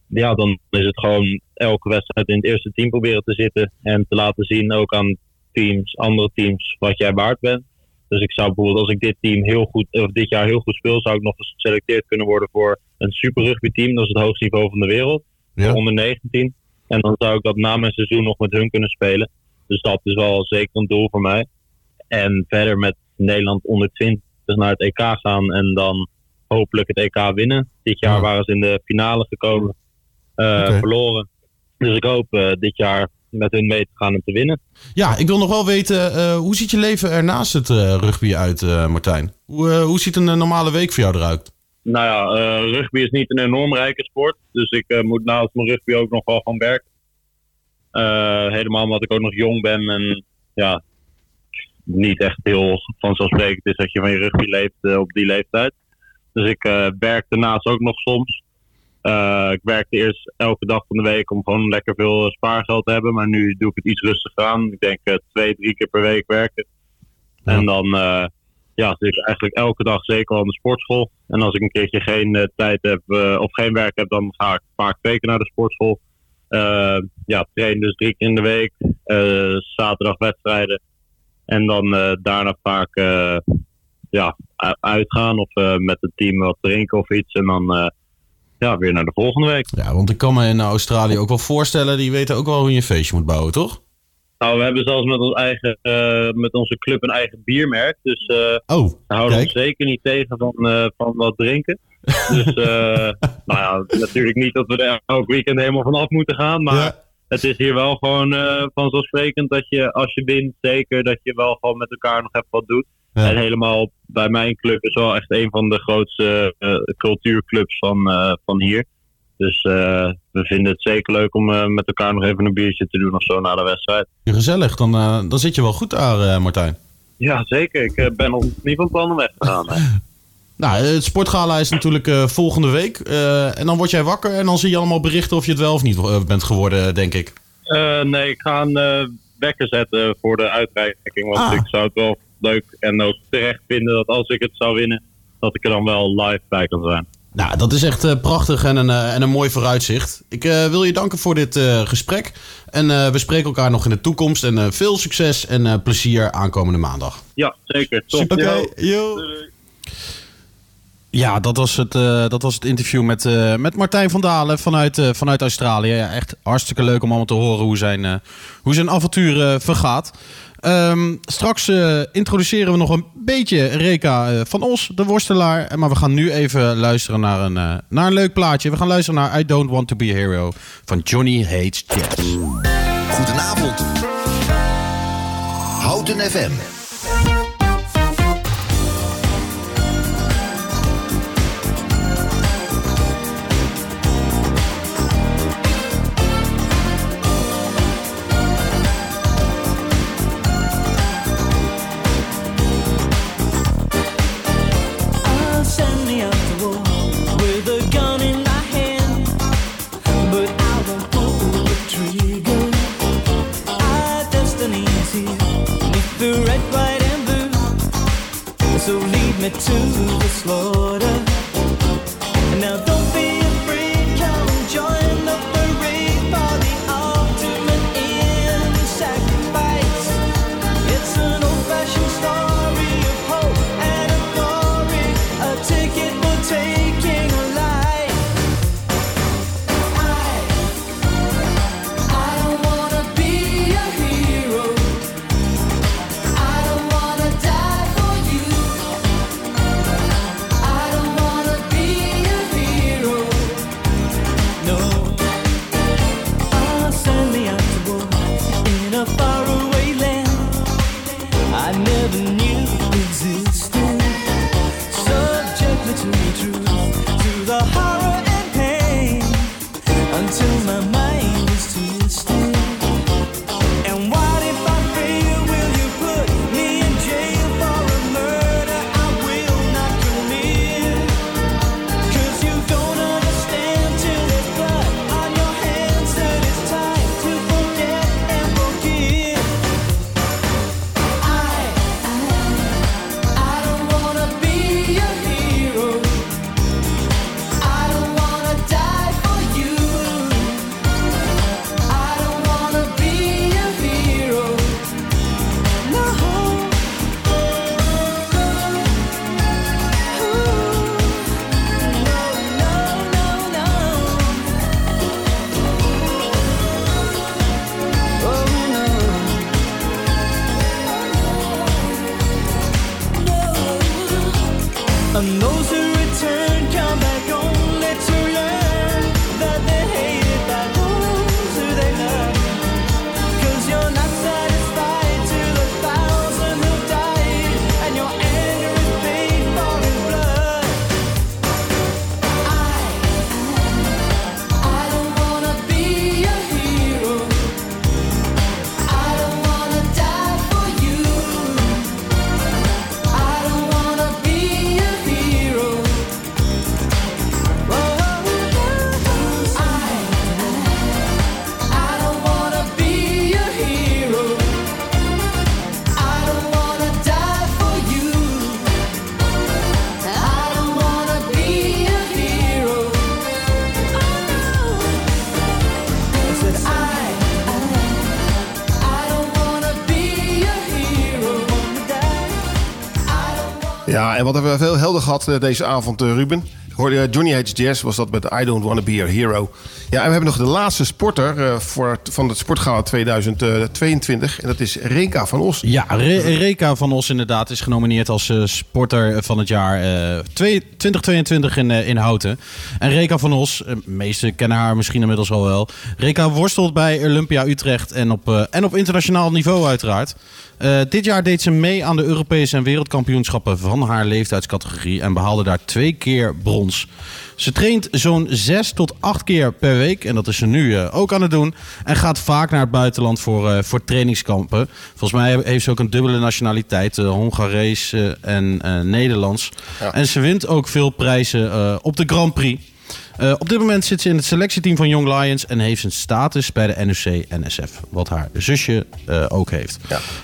ja, dan is het gewoon elke wedstrijd in het eerste team proberen te zitten en te laten zien ook aan teams, andere teams, wat jij waard bent. Dus ik zou bijvoorbeeld, als ik dit team heel goed, of dit jaar heel goed speel, zou ik nog eens geselecteerd kunnen worden voor een super rugby team. Dat is het hoogste niveau van de wereld. Voor onder 19. En dan zou ik dat na mijn seizoen nog met hun kunnen spelen. Dus dat is wel zeker een doel voor mij. En verder met Nederland onder 20 dus naar het EK gaan en dan hopelijk het EK winnen. Dit jaar waren ze in de finale gekomen, eh, verloren. Dus ik hoop eh, dit jaar met hun mee te gaan en te winnen. Ja, ik wil nog wel weten, eh, hoe ziet je leven er naast het rugby uit, Martijn? Hoe, hoe ziet een normale week voor jou eruit? Nou ja, rugby is niet een enorm rijke sport. Dus ik moet naast mijn rugby ook nog wel gaan werken. Helemaal omdat ik ook nog jong ben en ja, niet echt heel vanzelfsprekend is dat je van je rugby leeft eh, op die leeftijd. Dus ik eh werk daarnaast ook nog soms. Eh, ik werkte eerst elke dag van de week om gewoon lekker veel spaargeld te hebben. Maar nu doe ik het iets rustiger aan. Ik denk twee, drie keer per week werken. En dan eh, ja, zit ik eigenlijk elke dag zeker al aan de sportschool. En als ik een keertje geen tijd heb of geen werk heb, dan ga ik vaak twee keer naar de sportschool. Ja, train dus drie keer in de week. Zaterdag wedstrijden. En dan eh, daarna vaak eh, ja, uitgaan of eh, met het team wat drinken of iets. En dan ja, weer naar de volgende week. Ja, want ik kan me in Australië ook wel voorstellen, die weten ook wel hoe je een feestje moet bouwen, toch? Nou, we hebben zelfs met, ons eigen, met onze club een eigen biermerk. Dus eh, oh, we houden kijk. ons zeker niet tegen van, van wat drinken. [LAUGHS] Dus nou ja, natuurlijk niet dat we er elk weekend helemaal vanaf moeten gaan. Maar het is hier wel gewoon eh, vanzelfsprekend dat je als je wint, zeker dat je wel gewoon met elkaar nog even wat doet. Ja. En helemaal bij mijn club is wel echt een van de grootste eh, cultuurclubs van, eh, van hier. Dus we vinden het zeker leuk om met elkaar nog even een biertje te doen of zo na de wedstrijd. Gezellig, dan, dan zit je wel goed daar, Martijn. Ja, zeker. Ik ben nog niet van plan om weg te gaan. [LAUGHS] Nou, het sportgala is natuurlijk eh, volgende week. Eh, en dan word jij wakker en dan zie je allemaal berichten of je het wel of niet eh, bent geworden, denk ik. Nee, ik ga een wekker zetten voor de uitreiking. Want Ah. ik zou het wel leuk en ook terecht vinden dat als ik het zou winnen, dat ik er dan wel live bij kan zijn. Nou, dat is echt prachtig en een, en een mooi vooruitzicht. Ik wil je danken voor dit gesprek. En we spreken elkaar nog in de toekomst. En veel succes en plezier aankomende maandag. Ja, zeker. Top. Oké, yo. Ja, dat was het, eh, dat was het interview met, eh, met Martijn van Dalen vanuit, eh, vanuit Australië. Ja, echt hartstikke leuk om allemaal te horen hoe zijn, hoe zijn avontuur vergaat. Ehm, straks introduceren we nog een beetje Reka van Os, de worstelaar. Maar we gaan nu even luisteren naar een, naar een leuk plaatje. We gaan luisteren naar I Don't Want To Be A Hero van Johnny Hates Jazz. Goedenavond. Houten FM. En wat hebben we veel helder gehad eh, deze avond, eh, Ruben? Hoorde je, Johnny Jazz was dat met I Don't Wanna Be Your Hero. Ja, en we hebben nog de laatste sporter eh, voor, van het Sportgala 2022. En dat is Renka van Os. Ja, Re- Reka van Os inderdaad is genomineerd als eh, sporter van het jaar eh, twee- 2022 in, eh, in Houten. En Reka van Os, eh, meesten kennen haar misschien inmiddels al wel. Reka worstelt bij Olympia Utrecht en op, eh, en op internationaal niveau uiteraard. Eh, dit jaar deed ze mee aan de Europese en wereldkampioenschappen van haar leeftijdscategorie en behaalde daar twee keer brons. Ze traint zo'n zes tot acht keer per week en dat is ze nu eh, ook aan het doen. En gaat vaak naar het buitenland voor, eh, voor trainingskampen. Volgens mij heeft ze ook een dubbele nationaliteit, Hongarees en Nederlands. En ze wint ook veel prijzen op de Grand Prix. Eh, op dit moment zit ze in het selectieteam van Young Lions en heeft een status bij de NOC-NSF. Wat haar zusje eh, ook heeft.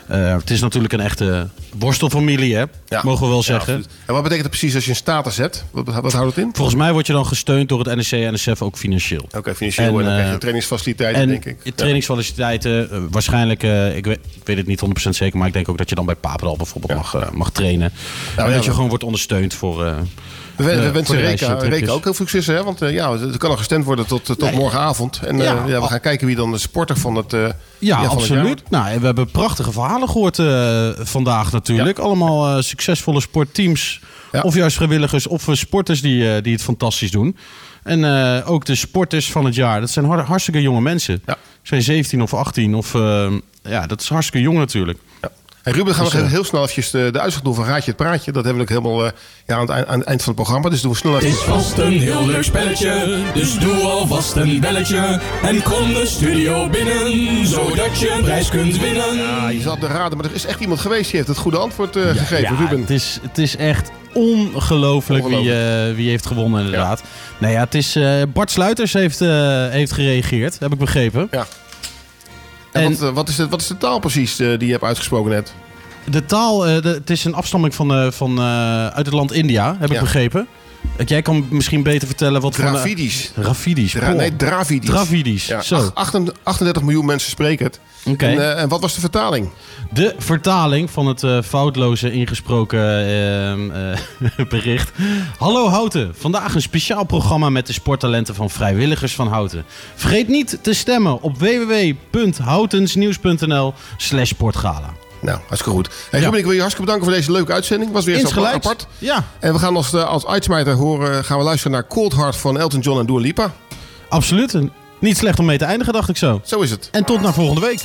Eh, het is natuurlijk een echte borstelfamilie, hè? mogen we wel zeggen. absoluut. en wat betekent het precies als je een status hebt? Wat, wat houdt het in? Volgens mij word je dan gesteund door het NOC-NSF ook financieel. Oké, financieel. En, dan krijg je trainingsfaciliteiten, en denk ik. trainingsfaciliteiten, waarschijnlijk, ik, weet, ik weet het niet 100% zeker, maar ik denk ook dat je dan bij Papendal bijvoorbeeld mag, mag trainen. en ja, dat je gewoon wordt ondersteund voor. Eh, We, we eh, wensen Reka, ook heel veel succes, hè? Want eh, ja, het kan nog gestemd worden tot, tot Nee. morgenavond. En eh, Ja. ja, we gaan kijken wie dan de sporter van het. eh, Ja, van het absoluut. Nou, we hebben prachtige verhalen gehoord eh, vandaag natuurlijk. Allemaal eh, succesvolle sportteams. Of juist vrijwilligers of eh, sporters die, eh, die het fantastisch doen. En eh, ook de sporters van het jaar. Dat zijn har- hartstikke jonge mensen. Zijn 17 of 18 of... eh, ja, dat is hartstikke jong natuurlijk. En Ruben, gaan we Dus, eh, heel snel eventjes de, de uitslag doen van Raadje het Praatje. Dat hebben we ook helemaal eh, ja, aan, het, eind- aan het eind van het programma. Dus doen we snel even. Het is vast een heel leuk spelletje, dus doe alvast een belletje. En kom de studio binnen, zodat je een prijs kunt winnen. Ja, je zat te raden, maar er is echt iemand geweest die heeft het goede antwoord eh, gegeven. Ja, Ruben. Het is, het is echt ongelooflijk wie, eh, wie heeft gewonnen inderdaad. Nou ja, het is... eh, Bart Sluiters heeft, eh, heeft gereageerd, heb ik begrepen. Ja. En, wat, eh, wat, is de, wat is de taal precies eh, die je hebt uitgesproken net? De taal, eh, de- het is een afstamming van, van, uit het land India, heb ik Ja. begrepen. Jij kan misschien beter vertellen wat voor... Dravidisch. Dravidisch. Dra- nee, Dravidisch. Dravidisch, Ja, zo. ach- 38 38 miljoen mensen spreken het. Oké. En, eh, en wat was de vertaling? De vertaling van het eh, foutloze ingesproken ehm, eh, [LAUGHS] bericht. Hallo Houten, vandaag een speciaal programma met de sporttalenten van vrijwilligers van Houten. Vergeet niet te stemmen op www.houtensnieuws.nl slash sportgala. Nou, hartstikke goed. Hey, Ruben, ik wil je hartstikke bedanken voor deze leuke uitzending. Was weer Insgelijks. apart. Ja. En we gaan als, eh, als uitsmijter horen, gaan we luisteren naar Cold Heart van Elton John en Dua Lipa. Absoluut. Niet slecht om mee te eindigen, dacht ik zo. Zo is het. En tot naar volgende week.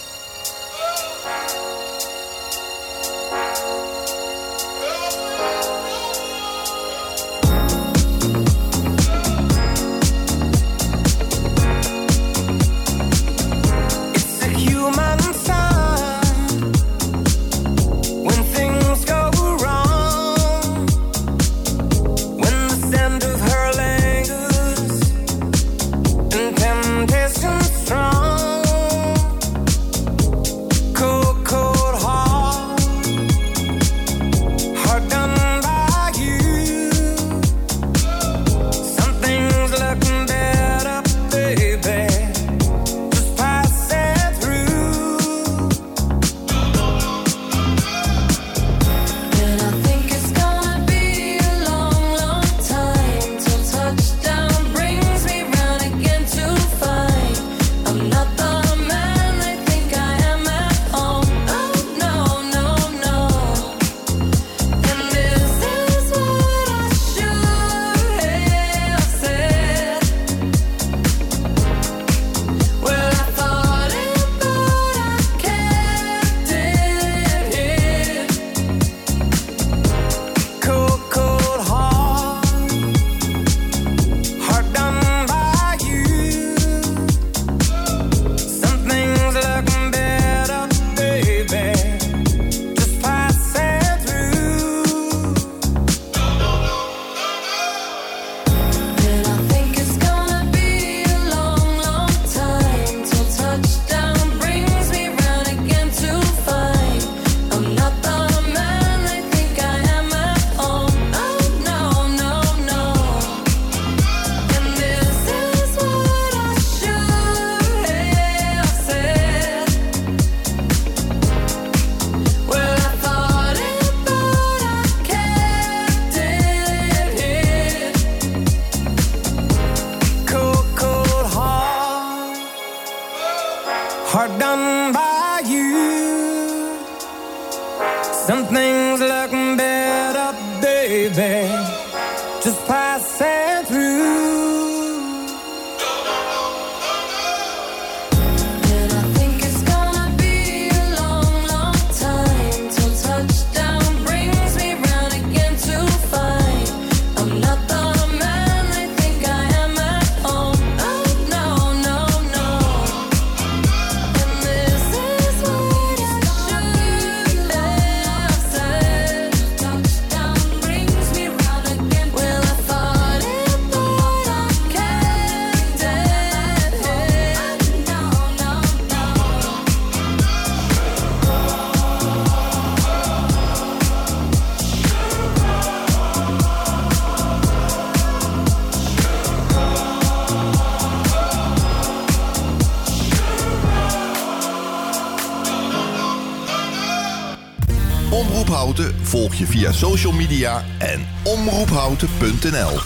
Je via social media en omroephouten.nl.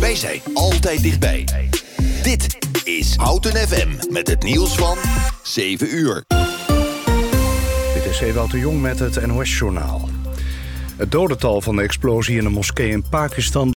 Wij zijn altijd dichtbij. Dit is Houten FM met het nieuws van 7 uur. Dit is Ewout de Jong met het NOS-journaal. Het dodental van de explosie in een moskee in Pakistan